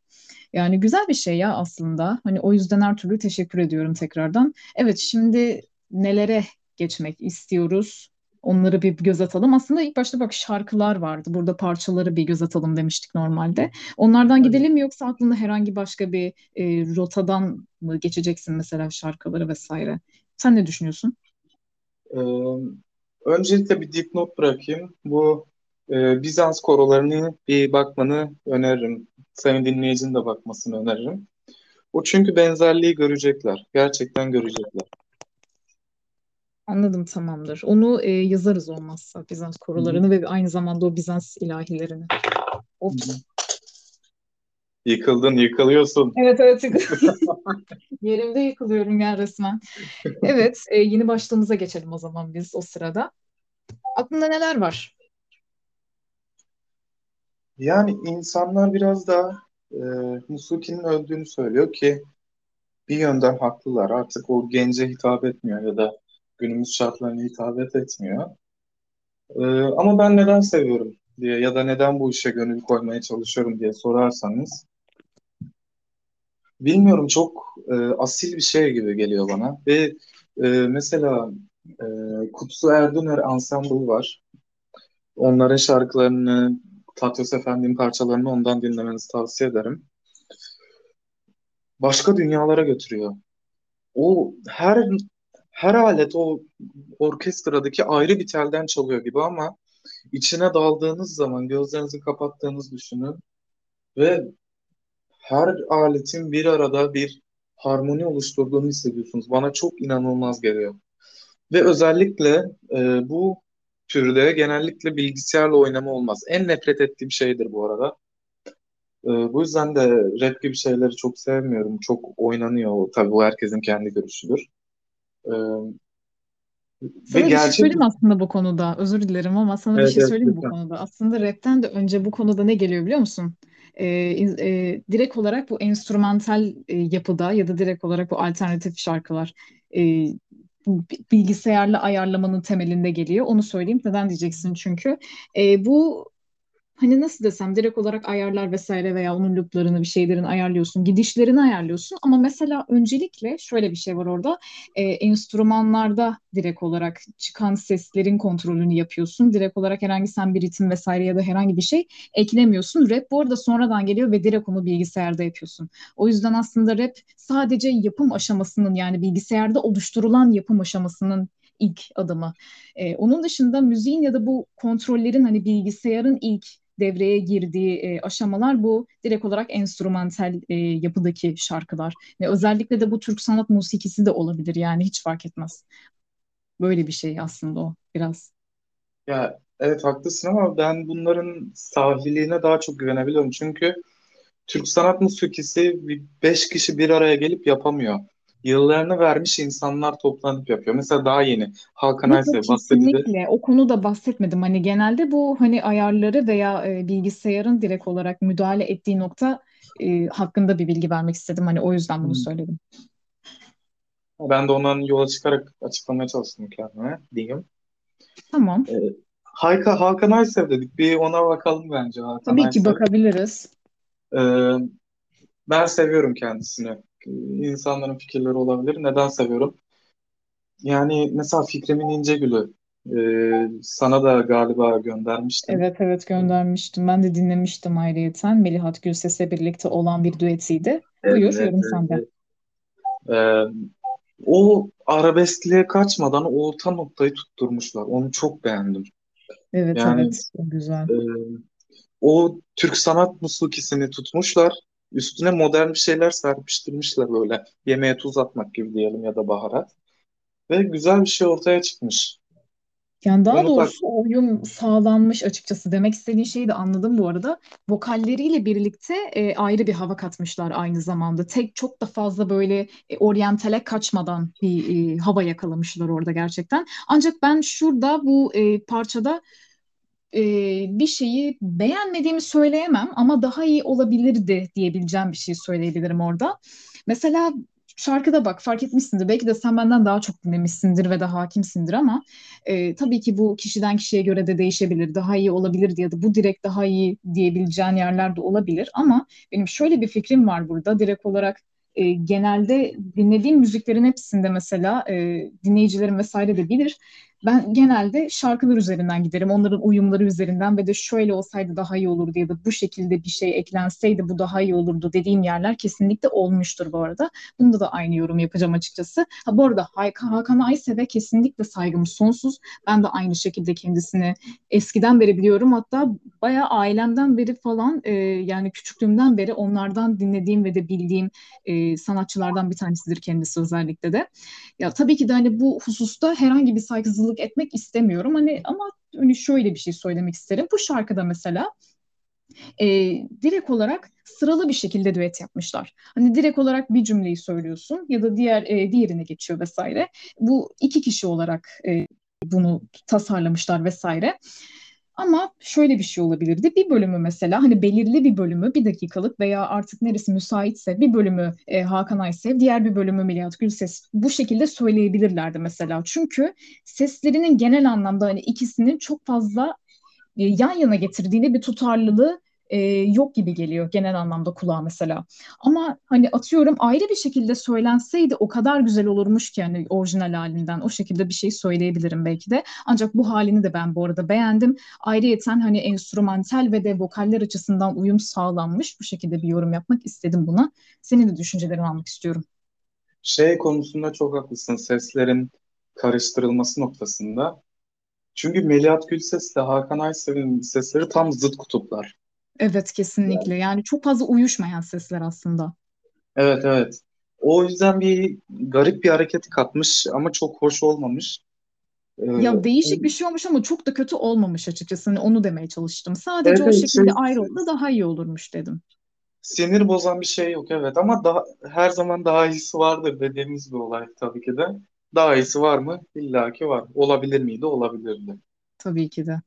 Yani güzel bir şey ya aslında. Hani o yüzden her türlü teşekkür ediyorum tekrardan. Evet şimdi nelere geçmek istiyoruz? Onları bir göz atalım. Aslında ilk başta bak şarkılar vardı. Burada parçaları bir göz atalım demiştik normalde. Onlardan gidelim mi yoksa aklında herhangi başka bir e, rotadan mı geçeceksin mesela şarkıları vesaire? Sen ne düşünüyorsun? Ee, öncelikle bir dipnot bırakayım. Bu e, Bizans korolarını bir bakmanı öneririm. Sayın dinleyicinin de bakmasını öneririm. O çünkü benzerliği görecekler. Gerçekten görecekler. Anladım tamamdır. Onu e, yazarız olmazsa Bizans Hı hı. ve aynı zamanda o Bizans ilahilerini. Hı. Ops. Yıkıldın, yıkılıyorsun. Evet evet [LAUGHS] yerimde yıkılıyorum ya resmen. Evet e, yeni başlığımıza geçelim o zaman biz o sırada. Aklında neler var? Yani insanlar biraz da e, Musuki'nin öldüğünü söylüyor ki bir yönden haklılar. Artık o gence hitap etmiyor ya da günümüz şartlarına hitap etmiyor. E, ama ben neden seviyorum diye ya da neden bu işe gönül koymaya çalışıyorum diye sorarsanız bilmiyorum çok e, asil bir şey gibi geliyor bana. Ve e, mesela e, Kutsu Erdöner Ensemble var. Onların şarkılarını, Tatyos Efendi'nin parçalarını ondan dinlemenizi tavsiye ederim. Başka dünyalara götürüyor. O her her alet o orkestradaki ayrı bir telden çalıyor gibi ama içine daldığınız zaman gözlerinizi kapattığınız düşünün ve her aletin bir arada bir harmoni oluşturduğunu hissediyorsunuz. Bana çok inanılmaz geliyor. Ve özellikle e, bu türde genellikle bilgisayarla oynama olmaz. En nefret ettiğim şeydir bu arada. E, bu yüzden de rap gibi şeyleri çok sevmiyorum. Çok oynanıyor. Tabii bu herkesin kendi görüşüdür. E, ve Sana bir şey gerçek... söyleyeyim aslında bu konuda. Özür dilerim ama sana bir Evet, şey evet, söyleyeyim bu lütfen. konuda. Aslında rapten de önce bu konuda ne geliyor biliyor musun? Ee, e, direkt olarak bu enstrümantal e, yapıda ya da direkt olarak bu alternatif şarkılar e, bilgisayarla ayarlamanın temelinde geliyor. Onu söyleyeyim. Neden diyeceksin çünkü. E, bu hani nasıl desem direkt olarak ayarlar vesaire veya onun looplarını bir şeylerin ayarlıyorsun, gidişlerini ayarlıyorsun ama mesela öncelikle şöyle bir şey var orada e, enstrümanlarda direkt olarak çıkan seslerin kontrolünü yapıyorsun. Direkt olarak herhangi sen bir ritim vesaire ya da herhangi bir şey eklemiyorsun. Rap bu arada sonradan geliyor ve direkt onu bilgisayarda yapıyorsun. O yüzden aslında rap sadece yapım aşamasının yani bilgisayarda oluşturulan yapım aşamasının ilk adımı. Ee, onun dışında müziğin ya da bu kontrollerin hani bilgisayarın ilk devreye girdiği e, aşamalar bu direkt olarak enstrümantal e, yapıdaki şarkılar. Ve özellikle de bu Türk sanat musikisi de olabilir yani hiç fark etmez. Böyle bir şey aslında o biraz. Ya evet haklısın ama ben bunların sahiliğine daha çok güvenebiliyorum. Çünkü Türk sanat musikisi bir beş kişi bir araya gelip yapamıyor. Yıllarını vermiş insanlar toplanıp yapıyor. Mesela daha yeni Hakan Yok Aysel bahsedildi. kesinlikle o konuda bahsetmedim. Hani genelde bu hani ayarları veya e, bilgisayarın direkt olarak müdahale ettiği nokta e, hakkında bir bilgi vermek istedim. Hani o yüzden bunu Hmm. söyledim. Ben de ondan yola çıkarak açıklamaya çalıştım kendime diyeyim. Tamam. Ee, Hayka, Hakan Aysel dedik. Bir ona bakalım bence Hakan Tabii ki Aysel. bakabiliriz. Ee, ben seviyorum kendisini. Ee, İnsanların fikirleri olabilir. Neden seviyorum? Yani mesela Fikrimin İncegül'ü ee, sana da galiba göndermiştim. Evet evet göndermiştim. Ben de dinlemiştim ayrıyeten. Melihat Gürses'le birlikte olan bir düetiydi. Buyur, Evet, yorum evet, sende. evet. Ee, o arabeskliğe kaçmadan o orta noktayı tutturmuşlar. Onu çok beğendim. Evet Yani evet, güzel. e, o Türk sanat musikisini tutmuşlar. Üstüne modern bir şeyler serpiştirmişler böyle. Yemeğe tuz atmak gibi diyelim ya da baharat. Ve güzel bir şey ortaya çıkmış. Yani daha mutlaka doğrusu o uyum sağlanmış açıkçası. Demek istediğin şeyi de anladım bu arada. Vokalleriyle birlikte e, ayrı bir hava katmışlar aynı zamanda. Tek çok da fazla böyle e, oryantale kaçmadan bir e, hava yakalamışlar orada gerçekten. Ancak ben şurada bu e, parçada e, bir şeyi beğenmediğimi söyleyemem ama daha iyi olabilirdi diyebileceğim bir şey söyleyebilirim orada. Mesela şarkıda bak fark etmişsindir. Belki de sen benden daha çok dinlemişsindir ve de hakimsindir ama e, tabii ki bu kişiden kişiye göre de değişebilir. Daha iyi olabilir ya da bu direkt daha iyi diyebileceğin yerler de olabilir. Ama benim şöyle bir fikrim var burada. Direkt olarak e, genelde dinlediğim müziklerin hepsinde mesela e, dinleyicilerim vesaire de bilir ben genelde şarkılar üzerinden giderim. Onların uyumları üzerinden ve de şöyle olsaydı daha iyi olurdu ya da bu şekilde bir şey eklenseydi bu daha iyi olurdu dediğim yerler kesinlikle olmuştur bu arada. Bunda da aynı yorum yapacağım açıkçası. Ha, bu arada Hakan Aysev'e kesinlikle saygım sonsuz. Ben de aynı şekilde kendisini eskiden beri biliyorum. Hatta bayağı ailemden beri falan e, yani küçüklüğümden beri onlardan dinlediğim ve de bildiğim e, sanatçılardan bir tanesidir kendisi özellikle de. Ya tabii ki de hani bu hususta herhangi bir saygısızlık haksızlık etmek istemiyorum. Hani ama hani şöyle bir şey söylemek isterim. Bu şarkıda mesela e, direkt olarak sıralı bir şekilde düet yapmışlar. Hani direkt olarak bir cümleyi söylüyorsun ya da diğer e, diğerine geçiyor vesaire. Bu iki kişi olarak e, bunu tasarlamışlar vesaire. Ama şöyle bir şey olabilirdi. Bir bölümü mesela hani belirli bir bölümü bir dakikalık veya artık neresi müsaitse bir bölümü e, Hakan Aysev, diğer bir bölümü Melihat Gülses bu şekilde söyleyebilirlerdi mesela. Çünkü seslerinin genel anlamda hani ikisinin çok fazla e, yan yana getirdiğini bir tutarlılığı e, yok gibi geliyor genel anlamda kulağa mesela. Ama hani atıyorum ayrı bir şekilde söylenseydi o kadar güzel olurmuş ki hani orijinal halinden o şekilde bir şey söyleyebilirim belki de. Ancak bu halini de ben bu arada beğendim. Ayrıyeten hani enstrümantal ve de vokaller açısından uyum sağlanmış. Bu şekilde bir yorum yapmak istedim buna. Senin de düşüncelerini almak istiyorum. Şey konusunda çok haklısın. Seslerin karıştırılması noktasında. Çünkü Melihat Gülses ile Hakan Aysel'in sesleri tam zıt kutuplar. Evet kesinlikle. Yani çok fazla uyuşmayan sesler aslında. Evet evet. O yüzden bir garip bir hareket katmış ama çok hoş olmamış. Ee, Ya değişik bir şey olmuş ama çok da kötü olmamış açıkçası. Hani onu demeye çalıştım. Sadece o evet, şey, şekilde ayrı olsa daha iyi olurmuş dedim. sinir bozan bir şey yok evet ama daha, her zaman daha iyisi vardır dediğimiz bir olay tabii ki de. Daha iyisi var mı? İlla ki var. Olabilir miydi? Olabilirdi. Tabii ki de.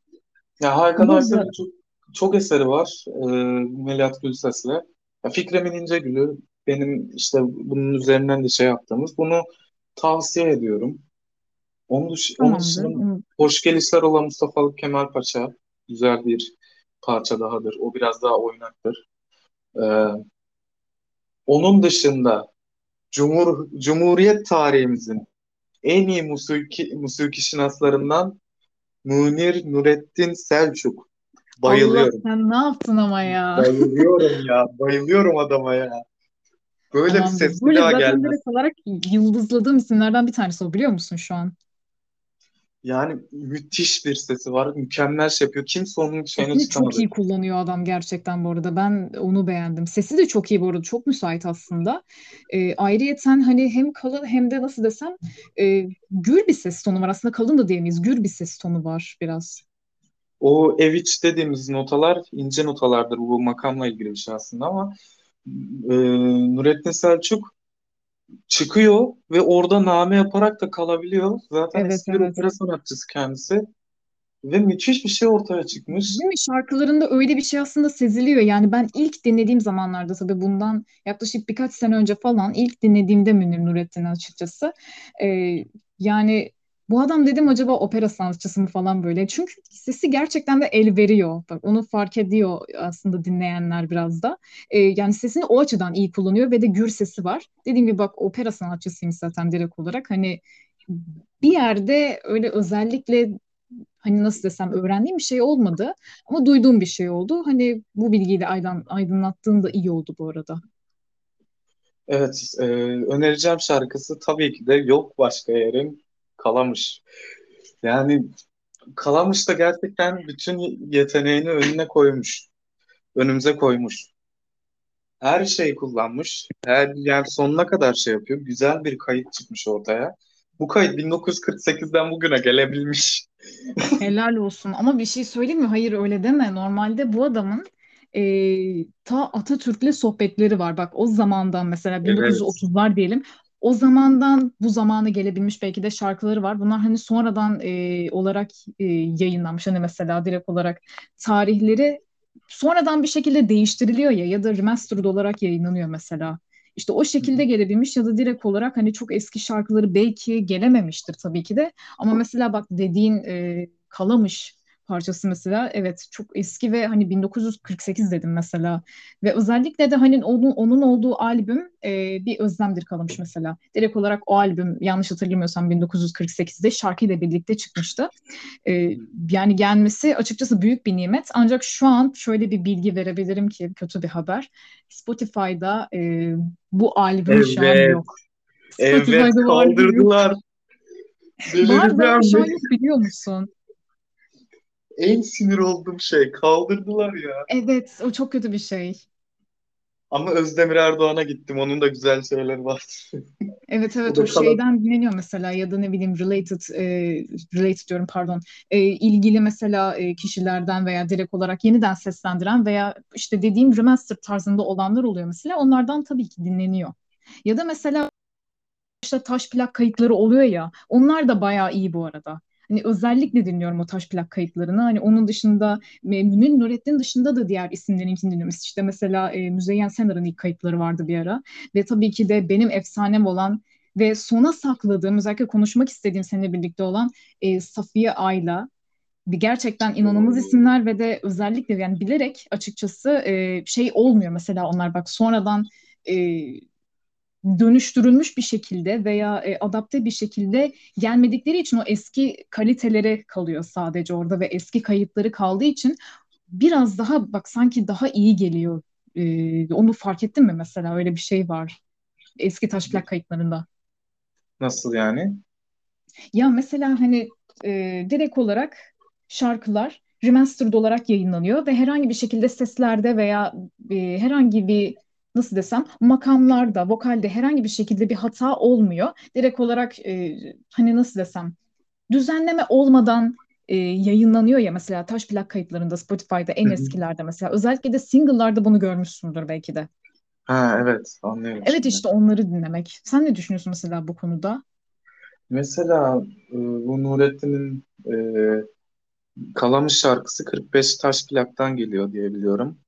Ya Hakan Ama Aysel'in da çok, çok eseri var. Ee, Melahat Gülses'le. Fikremin İnce benim işte bunun üzerinden de şey yaptığımız. Bunu tavsiye ediyorum. Onun, dış, onun dışında Hoş Gelişler olan Mustafa Kemal Paşa güzel bir parça dahadır. O biraz daha oynaktır. Ee, onun dışında Cumhur, Cumhuriyet tarihimizin en iyi musiki, musiki şinaslarından Munir Nurettin Selçuk. Allah Bayılıyorum. sen ne yaptın ama ya. Bayılıyorum ya. Bayılıyorum adama ya. Böyle bir Tamamdır. ses bir Böyle daha gelmez. direkt olarak yıldızladığım isimlerden bir tanesi o biliyor musun şu an? Yani müthiş bir sesi var. Mükemmel şey yapıyor. Kimse onun şeyine Sesini çok çıkamadı. iyi kullanıyor adam gerçekten bu arada. Ben onu beğendim. Sesi de çok iyi bu arada. Çok müsait aslında. Ee, ayrıyeten hani hem kalın hem de nasıl desem e, gür bir ses tonu var. Aslında kalın da diyemeyiz. Gür bir ses tonu var biraz. O ev iç dediğimiz notalar ince notalardır. Bu makamla ilgili bir şey aslında ama e, Nurettin Selçuk çıkıyor ve orada name yaparak da kalabiliyor. Zaten Evet eski bir evet. opera sanatçısı kendisi ve müthiş bir şey ortaya çıkmış. Değil mi? Şarkılarında öyle bir şey aslında seziliyor. Yani ben ilk dinlediğim zamanlarda tabii bundan yaklaşık birkaç sene önce falan ilk dinlediğimde Münir Nurettin'i açıkçası. Ee, yani bu adam dedim acaba opera sanatçısı mı falan böyle. Çünkü sesi gerçekten de el veriyor. Bak onu fark ediyor aslında dinleyenler biraz da. Ee, yani sesini o açıdan iyi kullanıyor ve de gür sesi var. Dediğim gibi bak opera sanatçısıymış zaten direkt olarak. Hani bir yerde öyle özellikle hani nasıl desem öğrendiğim bir şey olmadı ama duyduğum bir şey oldu. Hani bu bilgiyi de aydın, aydınlattığın da iyi oldu bu arada. Evet, e, önereceğim şarkısı tabii ki de Yok Başka Yerim Kalamış. Yani Kalamış da gerçekten bütün yeteneğini önüne koymuş, önümüze koymuş. Her şeyi kullanmış, her yani sonuna kadar şey yapıyor. Güzel bir kayıt çıkmış ortaya. Bu kayıt 1948'den bugüne gelebilmiş. [LAUGHS] Helal olsun ama bir şey söyleyeyim mi? Hayır öyle deme. Normalde bu adamın e, ta Atatürk'le sohbetleri var. Bak o zamandan mesela Evet. 1930'lar diyelim. O zamandan bu zamana gelebilmiş belki de şarkıları var. Bunlar hani sonradan e, olarak e, yayınlanmış. Hani mesela direkt olarak tarihleri sonradan bir şekilde değiştiriliyor ya ya da remastered olarak yayınlanıyor mesela. İşte o şekilde gelebilmiş ya da direkt olarak hani çok eski şarkıları belki gelememiştir tabii ki de. Ama mesela bak dediğin e, Kalamış parçası mesela evet çok eski ve hani 1948 dedim mesela ve özellikle de hani onun, onun olduğu albüm e, bir özlemdir kalmış mesela. Direkt olarak o albüm yanlış hatırlamıyorsam 1948'de şarkıyla birlikte çıkmıştı. E, yani gelmesi açıkçası büyük bir nimet ancak şu an şöyle bir bilgi verebilirim ki kötü bir haber. Spotify'da e, bu albüm Evet. şu an yok. Evet Spotify'da yok. kaldırdılar. Var da şu an yok biliyor musun? En sinir olduğum şey kaldırdılar ya. Evet o çok kötü bir şey. Ama Özdemir Erdoğan'a gittim. Onun da güzel şeyleri var. [LAUGHS] Evet O evet o kalan. şeyden dinleniyor mesela ya da ne bileyim related e, related diyorum pardon E, ilgili mesela e, kişilerden veya direkt olarak yeniden seslendiren veya işte dediğim remaster tarzında olanlar oluyor mesela onlardan tabii ki dinleniyor. Ya da mesela işte taş plak kayıtları oluyor ya onlar da bayağı iyi bu arada. Hani özellikle dinliyorum o taş plak kayıtlarını. Hani onun dışında Münir Nurettin dışında da diğer isimlerinkini dinliyorum. İşte mesela e, Müzeyyen Senar'ın ilk kayıtları vardı bir ara. Ve tabii ki de benim efsanem olan ve sona sakladığım özellikle konuşmak istediğim seninle birlikte olan e, Safiye Ayla. Bir gerçekten inanılmaz isimler ve de özellikle yani bilerek açıkçası e, şey olmuyor mesela onlar bak sonradan e, dönüştürülmüş bir şekilde veya e, adapte bir şekilde gelmedikleri için o eski kaliteleri kalıyor sadece orada ve eski kayıtları kaldığı için biraz daha bak sanki daha iyi geliyor. E, onu fark ettin mi mesela öyle bir şey var eski taş plak kayıtlarında. Nasıl yani? Ya mesela hani e, direkt olarak şarkılar remastered olarak yayınlanıyor ve herhangi bir şekilde seslerde veya e, herhangi bir nasıl desem makamlarda, vokalde herhangi bir şekilde bir hata olmuyor. Direkt olarak e, hani nasıl desem düzenleme olmadan e, yayınlanıyor ya mesela taş plak kayıtlarında Spotify'da en hı. eskilerde mesela özellikle de single'larda bunu görmüşsündür belki de. Ha evet anlıyorum Evet şimdi. işte onları dinlemek. Sen ne düşünüyorsun mesela bu konuda? Mesela e, bu Nurettin'in e, Kalamış şarkısı 45 taş plaktan geliyor diye biliyorum.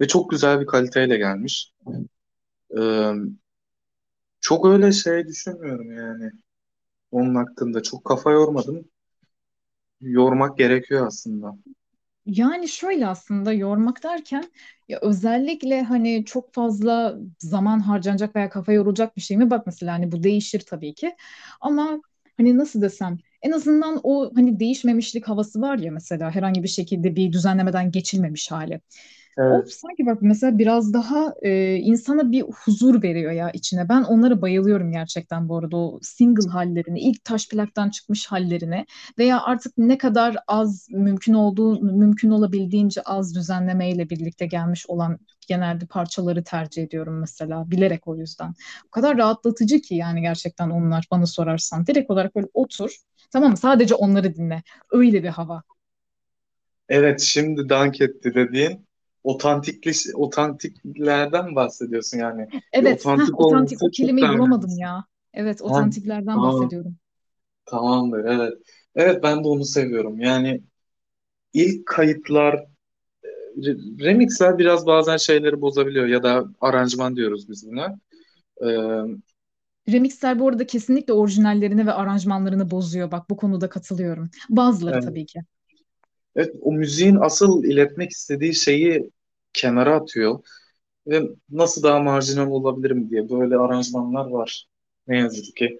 Ve çok güzel bir kaliteyle gelmiş. E, çok öyle şey düşünmüyorum yani. Onun hakkında çok kafa yormadım. Yormak gerekiyor aslında. Yani şöyle aslında yormak derken ya özellikle hani çok fazla zaman harcanacak veya kafa yorulacak bir şey mi? Bak mesela hani bu değişir tabii ki. Ama hani nasıl desem en azından o hani değişmemişlik havası var ya mesela herhangi bir şekilde bir düzenlemeden geçilmemiş hali. O Evet. sanki bak mesela biraz daha e, insana bir huzur veriyor ya içine. Ben onlara bayılıyorum gerçekten bu arada o single hallerini, ilk taş plaktan çıkmış hallerini veya artık ne kadar az mümkün olduğu mümkün olabildiğince az düzenlemeyle birlikte gelmiş olan genelde parçaları tercih ediyorum mesela bilerek o yüzden. O kadar rahatlatıcı ki yani gerçekten onlar bana sorarsan. Direkt olarak böyle otur. Tamam mı? Sadece onları dinle. Öyle bir hava. Evet şimdi dank etti dediğin otantikli otantiklerden bahsediyorsun yani. Evet, heh, otantik otantik o kelimeyi bulamadım ya. Evet, Ha, otantiklerden tamam, bahsediyorum. tamamdır evet. Evet ben de onu seviyorum. Yani ilk kayıtlar, re- remixler biraz bazen şeyleri bozabiliyor ya da aranjman diyoruz biz buna. Ee, Remixler bu arada kesinlikle orijinallerini ve aranjmanlarını bozuyor. Bak bu konuda katılıyorum. Bazıları evet, tabii ki. Evet, o müziğin asıl iletmek istediği şeyi kenara atıyor ve nasıl daha marjinal olabilirim diye böyle aranjmanlar var. Ne yazık ki.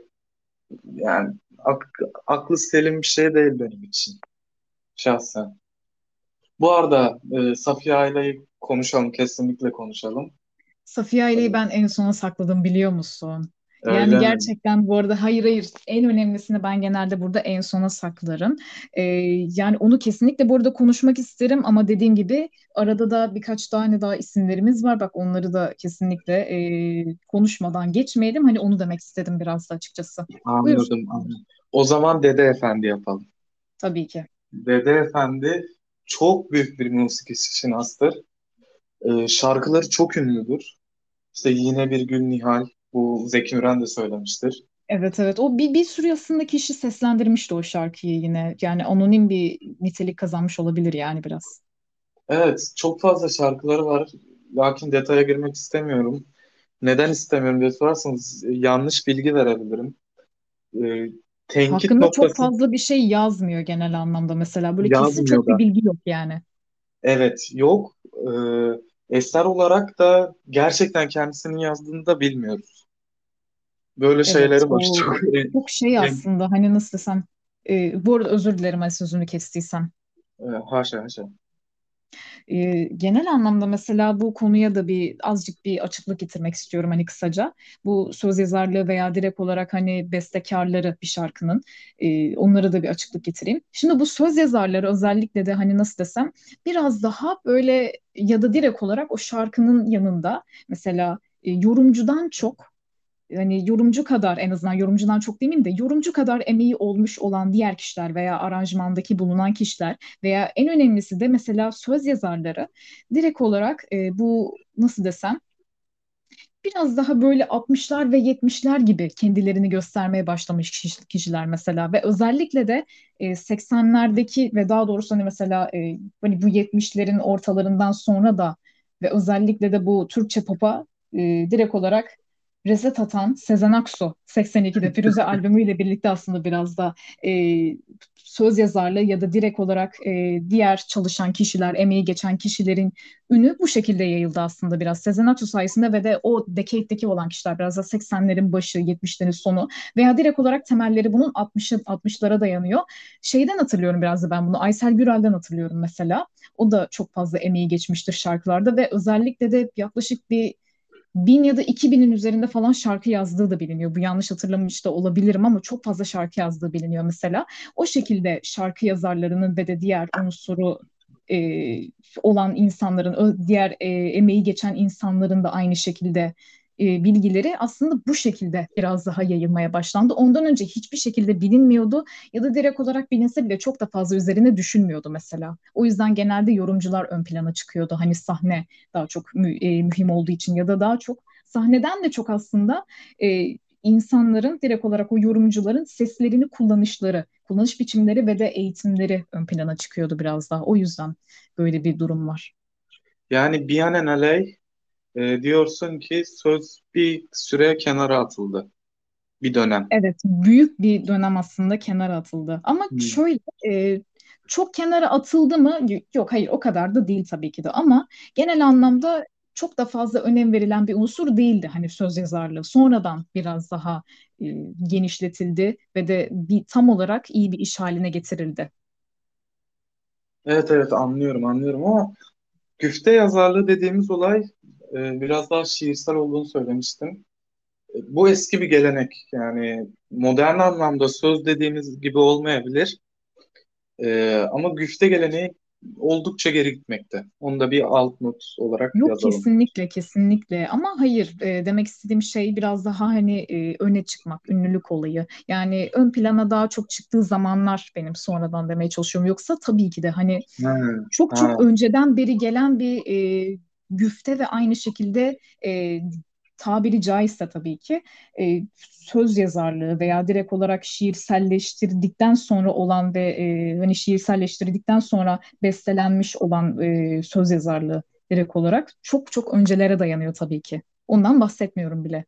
Yani ak- aklı selim bir şey değil benim için şahsen. Bu arada e, Safiye Ayla'yı konuşalım, kesinlikle konuşalım. Safiye Aylı'yı E, ben en sona sakladım biliyor musun? Yani öyle mi? gerçekten bu arada hayır hayır en önemlisini ben genelde burada en sona saklarım. Ee, yani onu kesinlikle burada konuşmak isterim ama dediğim gibi arada da birkaç tane daha isimlerimiz var. Bak onları da kesinlikle e, konuşmadan geçmeyelim. Hani onu demek istedim biraz da açıkçası. Buyur. Anladım, anladım. O zaman Dede Efendi yapalım. Tabii ki. Dede Efendi çok büyük bir müzik şinastır. E, şarkıları çok ünlüdür. İşte Yine Bir Gün Nihal, Bu Zeki Müren de söylemiştir. Evet evet o bir, bir sürü aslında kişi seslendirmişti o şarkıyı yine. Yani anonim bir nitelik kazanmış olabilir yani biraz. Evet, çok fazla şarkıları var. Lakin detaya girmek istemiyorum. Neden istemiyorum diye sorarsanız yanlış bilgi verebilirim. E, tenkit Hakkında çok noktası fazla bir şey yazmıyor genel anlamda mesela. Böyle kesin yazmıyor çok bir da. bilgi yok yani. Evet, yok. E, eser olarak da gerçekten kendisinin yazdığını da bilmiyoruz. Böyle Evet şeyleri var. Çok, çok şey aslında hani nasıl desem. E, bu arada özür dilerim hani sözünü kestiysem. e, haşa haşa. E, genel anlamda mesela bu konuya da bir azıcık bir açıklık getirmek istiyorum hani kısaca. Bu söz yazarlığı veya direkt olarak hani bestekarları bir şarkının e, onlara da bir açıklık getireyim. Şimdi bu söz yazarları özellikle de hani nasıl desem biraz daha böyle ya da direkt olarak o şarkının yanında mesela e, yorumcudan çok hani yorumcu kadar en azından yorumcudan çok demeyeyim de yorumcu kadar emeği olmuş olan diğer kişiler veya aranjmandaki bulunan kişiler veya en önemlisi de mesela söz yazarları direkt olarak e, bu nasıl desem biraz daha böyle 60'lar ve 70'ler gibi kendilerini göstermeye başlamış kişi- kişiler mesela ve özellikle de e, 80'lerdeki ve daha doğrusu hani mesela e, hani bu 70'lerin ortalarından sonra da ve özellikle de bu Türkçe pop'a e, direkt olarak reset atan Sezen Aksu 82'de [LAUGHS] Firuze albümüyle birlikte aslında biraz da e, söz yazarlığı ya da direkt olarak e, diğer çalışan kişiler, emeği geçen kişilerin ünü bu şekilde yayıldı aslında biraz. Sezen Aksu sayesinde ve de o decade'deki olan kişiler biraz da 80'lerin başı, 70'lerin sonu veya direkt olarak temelleri bunun 60'ı 60'lara dayanıyor. Şeyden hatırlıyorum biraz da ben bunu. Aysel Gürel'den hatırlıyorum mesela. O da çok fazla emeği geçmiştir şarkılarda ve özellikle de yaklaşık bir bin ya da iki binin üzerinde falan şarkı yazdığı da biliniyor. Bu yanlış hatırlamış da olabilirim ama çok fazla şarkı yazdığı biliniyor mesela. O şekilde şarkı yazarlarının ve de diğer unsuru e, olan insanların, diğer e, emeği geçen insanların da aynı şekilde e, bilgileri aslında bu şekilde biraz daha yayılmaya başlandı. Ondan önce hiçbir şekilde bilinmiyordu ya da direkt olarak bilinse bile çok da fazla üzerine düşünmüyordu mesela. O yüzden genelde yorumcular ön plana çıkıyordu. Hani sahne daha çok mü- e, mühim olduğu için ya da daha çok sahneden de çok aslında e, insanların direkt olarak o yorumcuların seslerini kullanışları, kullanış biçimleri ve de eğitimleri ön plana çıkıyordu biraz daha. O yüzden böyle bir durum var. Yani binaenaleyh e, diyorsun ki söz bir süre kenara atıldı. Bir dönem. Evet, büyük bir dönem aslında kenara atıldı. Ama Hmm. şöyle e, çok kenara atıldı mı? Yok, hayır o kadar da değil tabii ki de. Ama genel anlamda çok da fazla önem verilen bir unsur değildi hani söz yazarlığı. Sonradan biraz daha e, genişletildi ve de bir tam olarak iyi bir iş haline getirildi. Evet evet anlıyorum anlıyorum ama güfte yazarlığı dediğimiz olay e, biraz daha şiirsel olduğunu söylemiştim. E, bu eski bir gelenek yani modern anlamda söz dediğimiz gibi olmayabilir E, ama güfte geleneği oldukça geri gitmekte. Onu da bir alt not olarak Yok yazalım. kesinlikle kesinlikle ama hayır e, demek istediğim şey biraz daha hani e, öne çıkmak, ünlülük olayı. Yani ön plana daha çok çıktığı zamanlar benim sonradan demeye çalışıyorum. Yoksa tabii ki de hani Ha, çok ha. çok önceden beri gelen bir e, güfte ve aynı şekilde e, tabiri caizse tabii ki e, söz yazarlığı veya direkt olarak şiirselleştirdikten sonra olan ve e, hani şiirselleştirdikten sonra bestelenmiş olan e, söz yazarlığı direkt olarak çok çok öncelere dayanıyor tabii ki. Ondan bahsetmiyorum bile.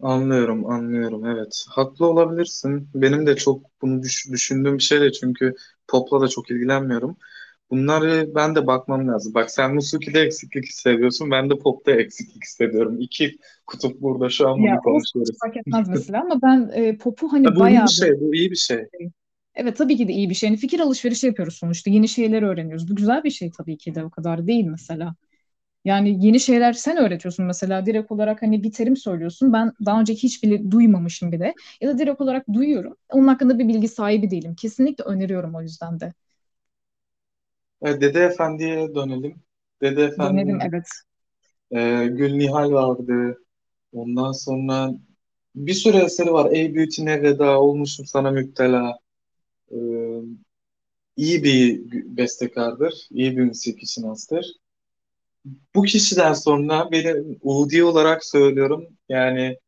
Anlıyorum, anlıyorum. Evet. Haklı olabilirsin. Benim de çok bunu düş- düşündüğüm bir şey de çünkü popla da çok ilgilenmiyorum. Bunları ben de bakmam lazım. Bak sen Musiki'de eksiklik hissediyorsun. Ben de popta eksiklik hissediyorum. İki kutup burada şu an Ya bunu konuşuyoruz. fark etmez [LAUGHS] mesela ama ben e, popu Ha, hani bu iyi bir şey. Bu iyi bir şey. Evet tabii ki de iyi bir şey. Yani fikir alışverişi yapıyoruz sonuçta. Yeni şeyler öğreniyoruz. Bu güzel bir şey tabii ki de o kadar değil mesela. Yani yeni şeyler sen öğretiyorsun mesela direkt olarak hani bir terim söylüyorsun. Ben daha önce hiç bile duymamışım bile. Ya da direkt olarak duyuyorum. Onun hakkında bir bilgi sahibi değilim. Kesinlikle öneriyorum o yüzden de. Evet, Dede Efendi'ye dönelim. Dede Dönelim Efendi'nin evet. e, Gül Nihal vardı. Ondan sonra bir sürü eseri var. Ey Büyütine Veda, Olmuşum Sana Müptela. E, iyi bir bestekardır. iyi bir müzik bu kişiden sonra benim Udi olarak söylüyorum. Yani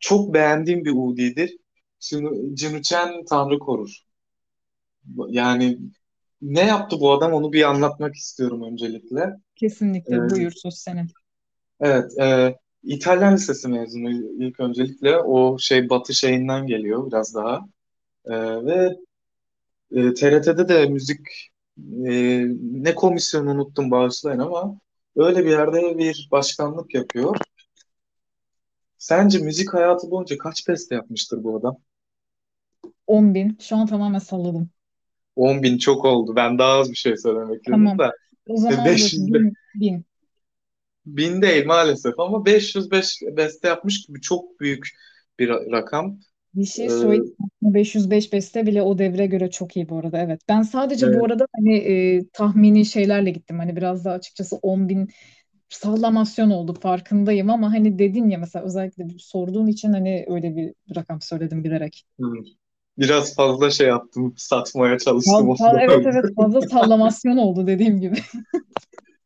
çok beğendiğim bir Udi'dir. Cinu- Cinuchen Tanrı korur. Yani ne yaptı bu adam onu bir anlatmak istiyorum öncelikle. Ee, Kesinlikle buyur söz senin. evet, e, İtalyan Lisesi mezunu ilk öncelikle. O şey Batı şeyinden geliyor biraz daha. Ee, ve e, TRT'de de müzik e, ne komisyonu unuttum bağışlayın ama öyle bir yerde bir başkanlık yapıyor. Sence müzik hayatı boyunca kaç beste yapmıştır bu adam? 10 bin. Şu an tamamen salladım. 10 bin çok oldu. Ben daha az bir şey söylemek istedim Tamam. de. O E, zaman dur. 500 be- Bin. Bin. bin değil maalesef ama 505 beste yapmış gibi çok büyük bir ra- rakam. Bir şey Ee, söyleyeyim. mi? 505 beste bile o devre göre çok iyi bu arada. Evet. Ben sadece bu evet. arada hani e, tahmini şeylerle gittim. Hani biraz da açıkçası 10 bin sallamasyon oldu farkındayım ama hani dedin ya mesela özellikle sorduğun için hani öyle bir rakam söyledim bilerek. Hı. Biraz fazla şey yaptım, satmaya çalıştım Fazla, evet evet fazla sallamasyon oldu dediğim gibi. [LAUGHS]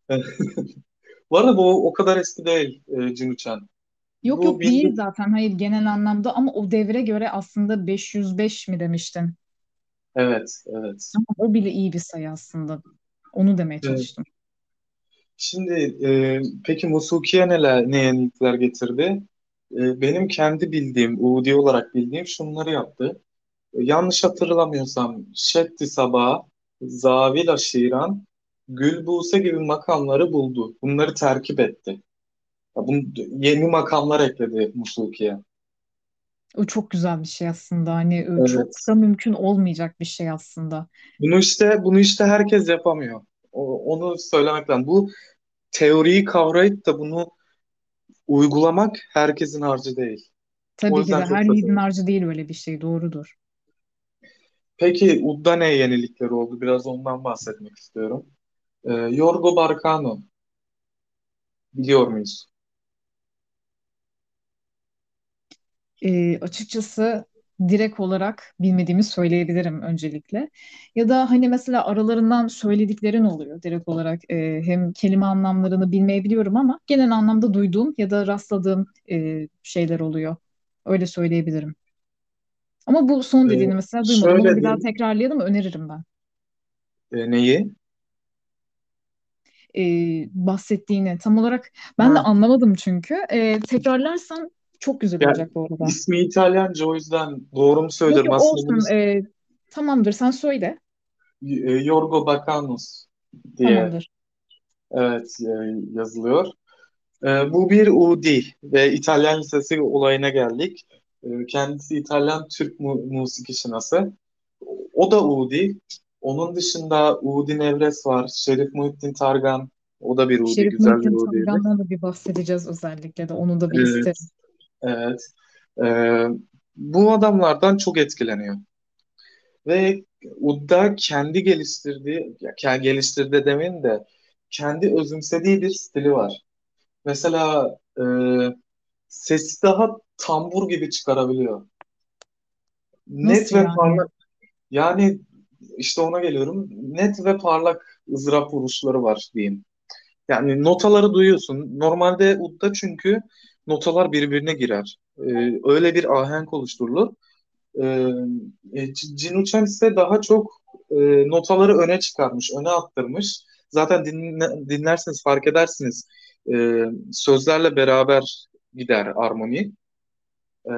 [LAUGHS] Bu arada bu o kadar eski değil e, Cinuchen. Yok Bu yok değil bin, zaten hayır genel anlamda ama o devre göre aslında 505 mi demiştin? evet, evet. Ama o bile iyi bir sayı aslında. Onu demeye Evet. çalıştım. Şimdi e, peki Musuki'ye neler, ne yenilikler getirdi? E, benim kendi bildiğim, Udi olarak bildiğim şunları yaptı. Yanlış hatırlamıyorsam Şetti Sabah, Zavil Aşiran, Gülbuse gibi makamları buldu. Bunları terkip etti. Ya bunu, yeni makamlar ekledi Musuki'ye. O çok güzel bir şey aslında. Hani e, çok Evet. da mümkün olmayacak bir şey aslında. Bunu işte bunu işte herkes yapamıyor. O- onu söylemek lazım. Bu teoriyi kavrayıp da bunu uygulamak herkesin harcı değil. O Tabii ki yüzden de çok her yiğidin harcı değil öyle bir şey. Doğrudur. Peki Udda ne yenilikleri oldu? Biraz ondan bahsetmek istiyorum. Ee, Yorgo Barkano biliyor muyuz? E, açıkçası direkt olarak bilmediğimi söyleyebilirim öncelikle. Ya da hani mesela aralarından söylediklerin oluyor direkt olarak. E, hem kelime anlamlarını bilmeyebiliyorum ama genel anlamda duyduğum ya da rastladığım e, şeyler oluyor. Öyle söyleyebilirim. Ama bu son Ee, dediğini mesela duymadım. Şöyle bir daha diyeyim. tekrarlayalım öneririm ben. Ee, neyi? E, bahsettiğini tam olarak ben de Ha, anlamadım çünkü. E, tekrarlarsan çok güzel yani olacak bu arada. ismi İtalyanca o yüzden doğru mu Yok söylüyorum? yok Aslında bunu olsun. E, tamamdır sen söyle. e, Yorgo Barkanos diye Tamamdır. evet e, yazılıyor. Ee, bu bir Udi ve İtalyan Lisesi olayına geldik. Ee, kendisi İtalyan Türk mu musiki şinası. O da Udi. Onun dışında Udi Nevres var. Şerif Muhittin Targan. O da bir Udi. Şerif Güzel bir Muhittin Udi'ydi. Targan'dan da bir bahsedeceğiz özellikle de. Onu da bir Evet. isterim. Evet. Ee, bu adamlardan çok etkileniyor. Ve Udda kendi geliştirdiği, ya kendi geliştirdi demeyin de kendi özümsediği bir stili var. Mesela e, sesi daha tambur gibi çıkarabiliyor. Net Nasıl ve yani? parlak. Yani işte ona geliyorum. Net ve parlak ızdırap vuruşları var diyeyim. Yani notaları duyuyorsun. Normalde udda çünkü notalar birbirine girer. Ee, öyle bir ahenk oluşturulur. Ee, e, C- Cinuccian ise daha çok e, notaları öne çıkarmış, öne aktarmış. Zaten dinle, dinlerseniz fark edersiniz. Ee, sözlerle beraber gider armoni. Ee,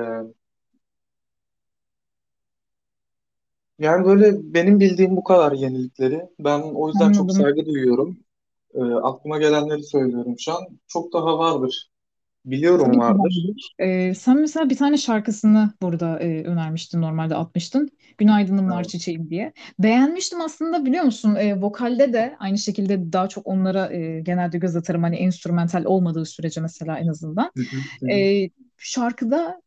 yani böyle benim bildiğim bu kadar yenilikleri. Ben o yüzden çok Anladım. saygı duyuyorum. Ee, aklıma gelenleri söylüyorum şu an. Çok daha vardır. Biliyorum vardır. Ee, sen mesela bir tane şarkısını burada e, önermiştin, normalde atmıştın. Günaydınım Nar Evet. Çiçeğim diye. Beğenmiştim aslında biliyor musun? E, vokalde de aynı şekilde daha çok onlara e, genelde göz atarım. Hani enstrümantal olmadığı sürece mesela en azından. E, şarkıda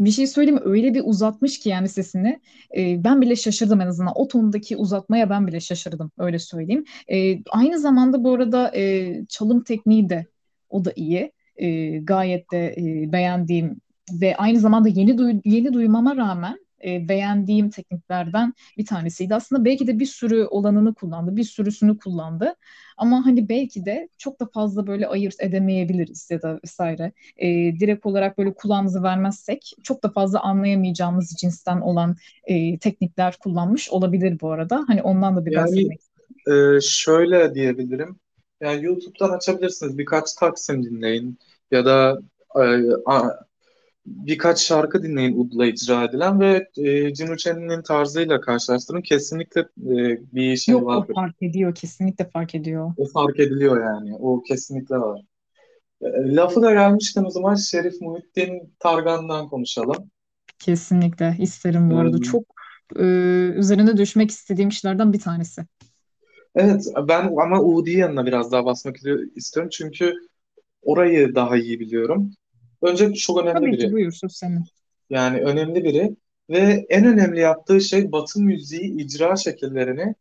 Bir şey söyleyeyim mi? Öyle bir uzatmış ki yani sesini. Ee, ben bile şaşırdım en azından. O tondaki uzatmaya ben bile şaşırdım. Öyle söyleyeyim. Ee, aynı zamanda bu arada e, çalım tekniği de o da iyi. Ee, gayet de e, beğendiğim ve aynı zamanda yeni duy- yeni duymama rağmen e, beğendiğim tekniklerden bir tanesiydi. Aslında belki de bir sürü olanını kullandı, bir sürüsünü kullandı. Ama hani belki de çok da fazla böyle ayırt edemeyebiliriz ya da vesaire. E, direkt olarak böyle kulağımızı vermezsek çok da fazla anlayamayacağımız cinsten olan e, teknikler kullanmış olabilir bu arada. Hani ondan da bir Yani e, şöyle diyebilirim. Yani YouTube'dan açabilirsiniz. Birkaç Taksim dinleyin ya da e, a- birkaç şarkı dinleyin Ud'la icra edilen ve e, Cin Uçen'in tarzıyla karşılaştırın. Kesinlikle e, bir şey Yok o vardır. fark ediyor, kesinlikle fark ediyor. O fark ediliyor yani. O kesinlikle var. E, lafı da gelmişken o zaman Şerif Muhittin Targan'dan konuşalım. Kesinlikle isterim bu arada. E, Çok e, üzerine düşmek istediğim işlerden bir tanesi. Evet ben ama Udi'yi yanına biraz daha basmak istiyorum çünkü orayı daha iyi biliyorum. Önce çok önemli Tabii ki biri. buyur söz senin. Yani önemli biri ve en önemli yaptığı şey Batı müziği icra şekillerini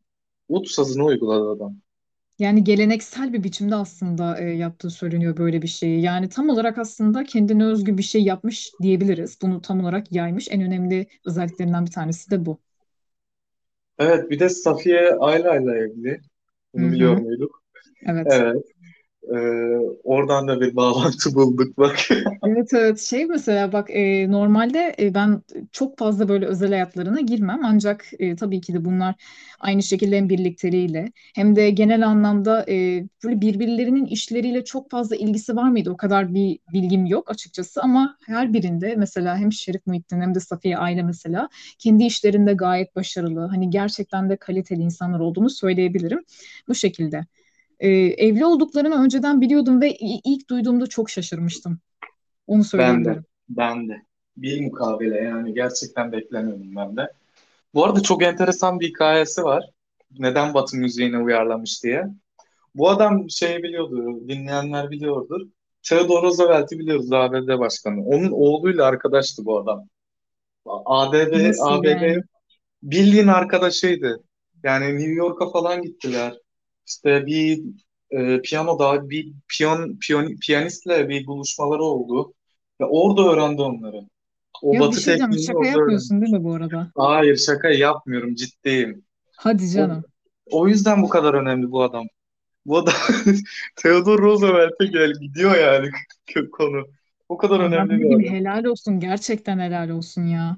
ud sazına uyguladı adam. Yani geleneksel bir biçimde aslında e, yaptığı söyleniyor böyle bir şeyi. Yani tam olarak aslında kendine özgü bir şey yapmış diyebiliriz. Bunu tam olarak yaymış. En önemli özelliklerinden bir tanesi de bu. Evet bir de Safiye Ayla ile evli. Bunu biliyor hı. muyduk? Evet. Evet. Ee, oradan da bir bağlantı bulduk bak. [LAUGHS] Evet evet şey mesela bak e, normalde e, ben çok fazla böyle özel hayatlarına girmem ancak e, tabii ki de bunlar aynı şekilde hem birlikteliğiyle hem de genel anlamda e, böyle birbirlerinin işleriyle çok fazla ilgisi var mıydı? O kadar bir bilgim yok açıkçası ama her birinde mesela hem Şerif Muhittin hem de Safiye Aile mesela kendi işlerinde gayet başarılı hani gerçekten de kaliteli insanlar olduğunu söyleyebilirim bu şekilde. E, evli olduklarını önceden biliyordum ve ilk duyduğumda çok şaşırmıştım. Onu Ben de. söyleyebilirim. Ben de. Bir mukabele yani gerçekten beklemiyordum ben de. Bu arada çok enteresan bir hikayesi var. Neden Batı müziğine uyarlamış diye. Bu adam şeyi biliyordu, dinleyenler biliyordur. Theodore Roosevelt'i biliyoruz ABD Başkanı. Onun oğluyla arkadaştı bu adam. ABD, Nasıl ABD yani? bildiğin arkadaşıydı. Yani New York'a falan gittiler. İşte bir e, piyanoda bir piyon, piyon, piyanistle bir buluşmaları oldu. Ve orada öğrendi onları. O Ya bir batı şey diyeceğim. tekniğini Şaka orada öğrendi. yapmıyorsun değil mi bu arada? Hayır şaka yapmıyorum ciddiyim. Hadi O, canım. o yüzden bu kadar önemli bu adam. Bu adam [LAUGHS] Theodore Roosevelt'e gel gidiyor yani [LAUGHS] konu. O kadar önemli ne bir adam. helal olsun. Gerçekten helal olsun ya.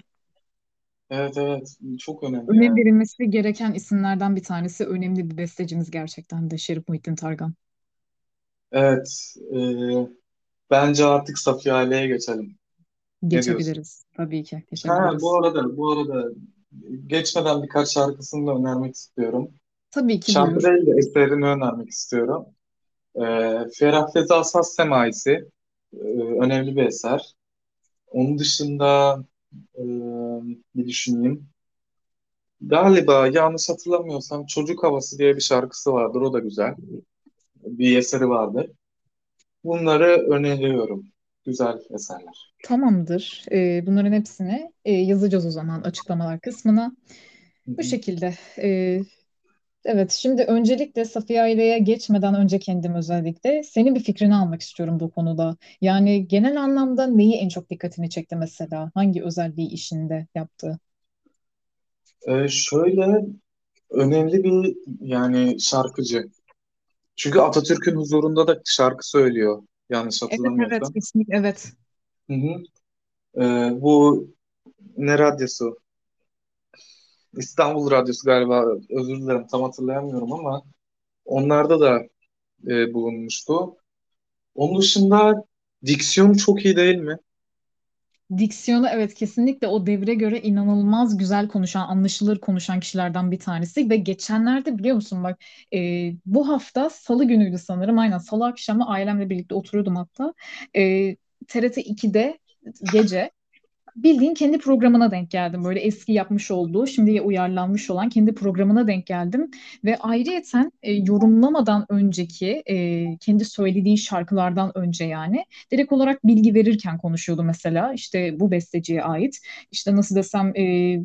Evet evet çok önemli Önem yani. verilmesi gereken isimlerden bir tanesi. Önemli bir bestecimiz gerçekten de Şerif Muhittin Targan. Evet e, bence artık Safiye Ali'ye geçelim. Ne diyorsun? Geçebiliriz. Tabii ki Ha bu geçebiliriz. arada bu arada geçmeden birkaç şarkısını da önermek istiyorum. Tabii ki Şarkı buyur. değil de eserini önermek istiyorum. E, Ferah Feza Saz Semaisi e, önemli bir eser. Onun dışında e, bir düşüneyim. Galiba yanlış hatırlamıyorsam Çocuk Havası diye bir şarkısı vardır. O da güzel. Bir eseri vardır. Bunları öneriyorum. Güzel eserler. Tamamdır. Ee, bunların hepsini e, yazacağız o zaman açıklamalar kısmına. Hı Bu şekilde. Ee, Evet, şimdi öncelikle Safiye Aileye geçmeden önce kendim özellikle senin bir fikrini almak istiyorum bu konuda. Yani genel anlamda neyi en çok dikkatini çekti mesela? Hangi özelliği işinde yaptı? Ee, şöyle önemli bir yani şarkıcı. Çünkü Atatürk'ün huzurunda da şarkı söylüyor. Yanlış Evet, evet, hatırlamıyorsam. kesinlikle evet. Hı hı. Ee, bu ne radyosu? İstanbul Radyosu galiba. Özür dilerim tam hatırlayamıyorum ama onlarda da e, bulunmuştu. Onun dışında diksiyonu çok iyi değil mi? Diksiyonu evet kesinlikle o devre göre inanılmaz güzel konuşan, anlaşılır konuşan kişilerden bir tanesi ve geçenlerde biliyor musun bak e, bu hafta Salı günüydü sanırım aynen Salı akşamı ailemle birlikte oturuyordum hatta e, TRT 2'de gece bildiğin kendi programına denk geldim. Böyle eski yapmış olduğu, şimdiye uyarlanmış olan kendi programına denk geldim. Ve ayrıyeten e, yorumlamadan önceki, e, kendi söylediği şarkılardan önce yani direkt olarak bilgi verirken konuşuyordu mesela. İşte bu besteciye ait, işte nasıl desem e,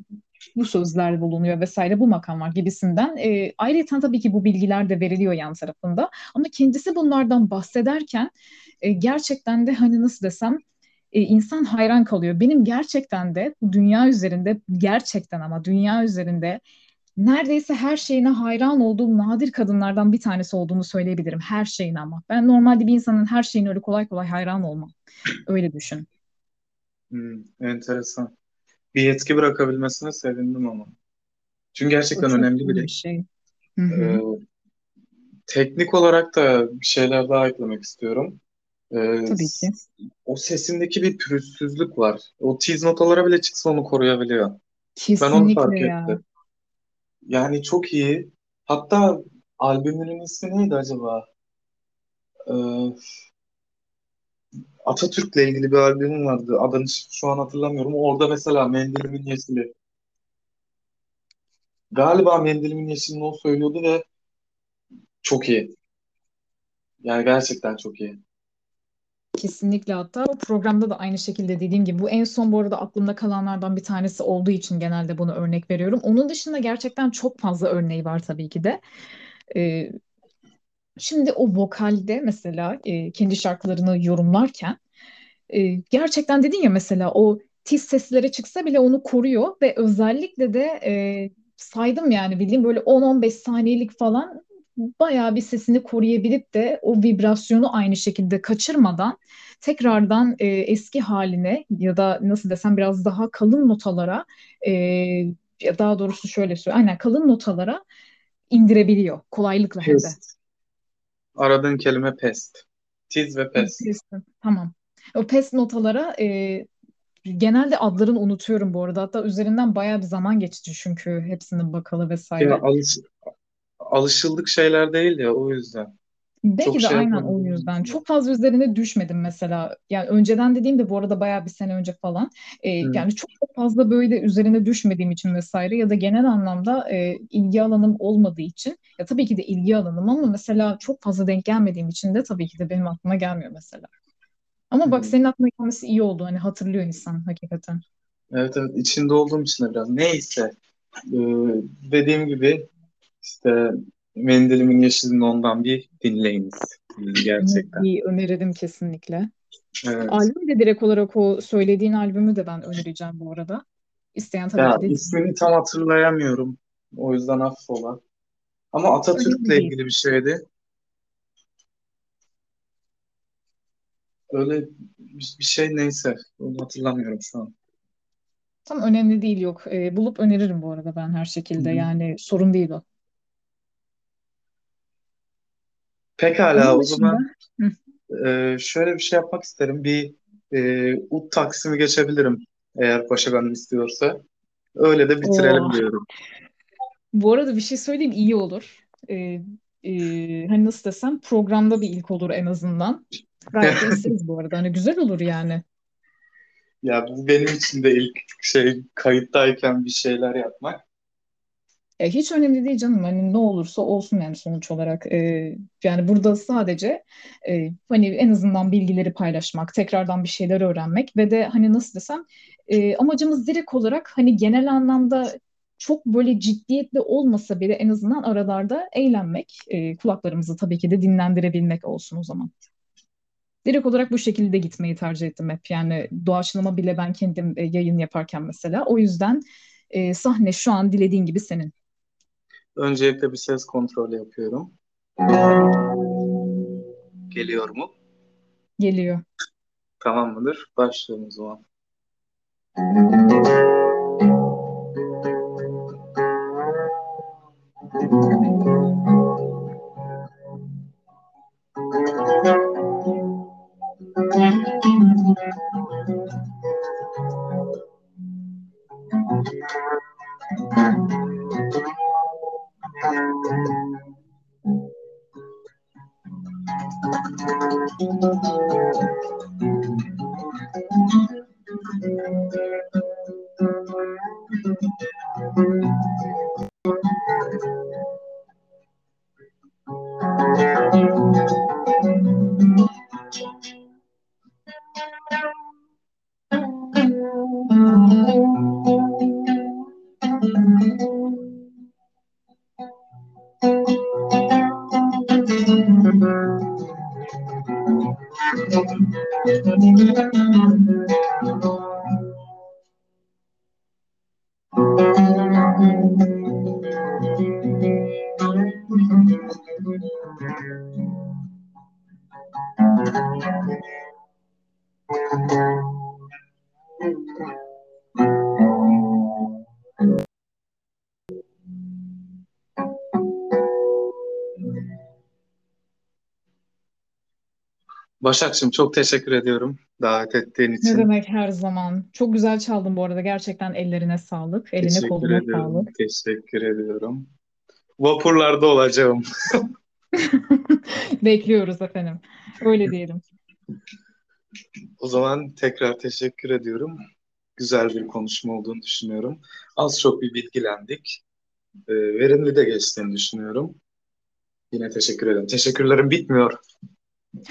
bu sözler bulunuyor vesaire bu makam var gibisinden. E, ayrıca tabii ki bu bilgiler de veriliyor yan tarafında. Ama kendisi bunlardan bahsederken e, gerçekten de hani nasıl desem e, insan hayran kalıyor. Benim gerçekten de dünya üzerinde gerçekten ama dünya üzerinde neredeyse her şeyine hayran olduğum nadir kadınlardan bir tanesi olduğunu söyleyebilirim. Her şeyine ama. Ben normalde bir insanın her şeyine öyle kolay kolay hayran olmam. Öyle düşün. Hmm, enteresan. Bir yetki bırakabilmesine sevindim ama. Çünkü gerçekten önemli bir şey. Hı Ee, teknik olarak da bir şeyler daha eklemek istiyorum. Ee, Tabii ki. o sesindeki bir pürüzsüzlük var. O tiz notalara bile çıksa onu koruyabiliyor. Ben onu Kesinlikle fark ya. ettim. Yani çok iyi. Hatta albümünün ismi neydi acaba? Ee, Atatürk'le ilgili bir albüm vardı. Adını şu an hatırlamıyorum. Orada mesela Mendilimin Yeşili. Galiba Mendilimin Yeşili'ni o söylüyordu ve çok iyi. Yani gerçekten çok iyi. Kesinlikle hatta o programda da aynı şekilde dediğim gibi bu en son bu arada aklımda kalanlardan bir tanesi olduğu için genelde bunu örnek veriyorum. Onun dışında gerçekten çok fazla örneği var tabii ki de. Ee, şimdi o vokalde mesela e, kendi şarkılarını yorumlarken e, gerçekten dedin ya mesela o tiz seslere çıksa bile onu koruyor ve özellikle de e, saydım yani bildiğim böyle 10-15 saniyelik falan bayağı bir sesini koruyabilip de o vibrasyonu aynı şekilde kaçırmadan tekrardan e, eski haline ya da nasıl desem biraz daha kalın notalara e, ya daha doğrusu şöyle söyleyeyim aynen kalın notalara indirebiliyor kolaylıkla hem de. Pest. Aradığın kelime pest. Tiz ve pest. Pes, tamam. O pes notalara e, genelde adlarını unutuyorum bu arada. Hatta üzerinden bayağı bir zaman geçti çünkü hepsinin bakalı Ya vesaire. alış, alışıldık şeyler değil ya o yüzden. Çok Belki de şey aynen o yapamadığım yüzden. Çok fazla üzerine düşmedim mesela. Yani önceden dediğimde bu arada bayağı bir sene önce falan. E, Hı. yani çok, çok fazla böyle üzerine düşmediğim için vesaire ya da genel anlamda e, ilgi alanım olmadığı için. Ya tabii ki de ilgi alanım ama mesela çok fazla denk gelmediğim için de tabii ki de benim aklıma gelmiyor mesela. Ama bak Hı. senin aklına gelmesi iyi oldu. Hani hatırlıyor insan hakikaten. Evet evet içinde olduğum için de biraz. Neyse. Ee, dediğim gibi işte Mendilimin Yeşilini ondan bir dinleyiniz. Gerçekten. Bir öneririm kesinlikle. Evet. Albüm de direkt olarak o söylediğin albümü de ben önereceğim bu arada. İsteyen tabii Ya ki de ismini tam hatırlayamıyorum. O yüzden affola. Ama Atatürk'le ilgili bir şeydi. Öyle bir şey neyse. Onu hatırlamıyorum şu an. Tam önemli değil yok. Ee, bulup öneririm bu arada ben her şekilde. hı. Yani sorun değil o. Pekala Onun o dışında zaman hı, e, şöyle bir şey yapmak isterim. Bir e, ut taksimi geçebilirim. Eğer Başakanım istiyorsa. Öyle de bitirelim diyorum. bu arada bir şey söyleyeyim iyi olur. Ee, e, hani nasıl desem programda bir ilk olur en azından. Gayet de isteriz bu arada. Hani güzel olur yani. Ya bu benim için de ilk şey kayıttayken bir şeyler yapmak. E, hiç önemli değil canım. Hani ne olursa olsun yani sonuç olarak. E, yani burada sadece e, hani en azından bilgileri paylaşmak, tekrardan bir şeyler öğrenmek ve de hani nasıl desem e, amacımız direkt olarak hani genel anlamda çok böyle ciddiyetli olmasa bile en azından aralarda eğlenmek, e, kulaklarımızı tabii ki de dinlendirebilmek olsun o zaman. Direkt olarak bu şekilde gitmeyi tercih ettim hep. Yani doğaçlama bile ben kendim e, yayın yaparken mesela. O yüzden e, sahne şu an dilediğin gibi senin. Öncelikle bir ses kontrolü yapıyorum. Geliyor mu? Geliyor. Tamam mıdır? Başlayalım o zaman. Başakçığım çok teşekkür ediyorum davet ettiğin Ne için. demek her zaman. Çok güzel çaldın bu arada. Gerçekten ellerine sağlık. Eline Teşekkür koluna ediyorum. sağlık. Teşekkür ediyorum. Vapurlarda olacağım. [LAUGHS] Bekliyoruz efendim. Öyle diyelim. O zaman tekrar teşekkür ediyorum. Güzel bir konuşma olduğunu düşünüyorum. Az çok bir bilgilendik. Ee, verimli de geçtiğini düşünüyorum. Yine teşekkür ederim. Teşekkürlerim bitmiyor.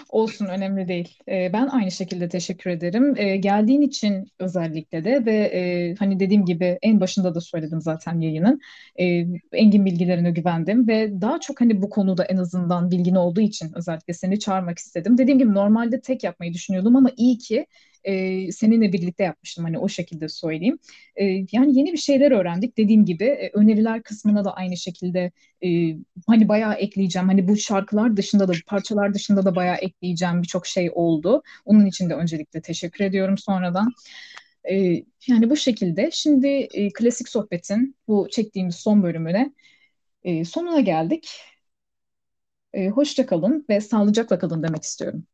Olsun önemli değil. Ee, ben aynı şekilde teşekkür ederim. Ee, geldiğin için özellikle de ve e, hani dediğim gibi en başında da söyledim zaten yayının. Ee, engin bilgilerine güvendim ve daha çok hani bu konuda en azından bilgin olduğu için özellikle seni çağırmak istedim. Dediğim gibi normalde tek yapmayı düşünüyordum ama iyi ki e, seninle birlikte yapmıştım hani o şekilde söyleyeyim. E, yani yeni bir şeyler öğrendik. Dediğim gibi e, öneriler kısmına da aynı şekilde e, hani bayağı ekleyeceğim. Hani bu şarkılar dışında da parçalar dışında da bayağı ekleyeceğim birçok şey oldu. Onun için de öncelikle teşekkür ediyorum sonradan. E, yani bu şekilde şimdi e, klasik sohbetin bu çektiğimiz son bölümüne e, sonuna geldik. E, hoşça kalın ve sağlıcakla kalın demek istiyorum.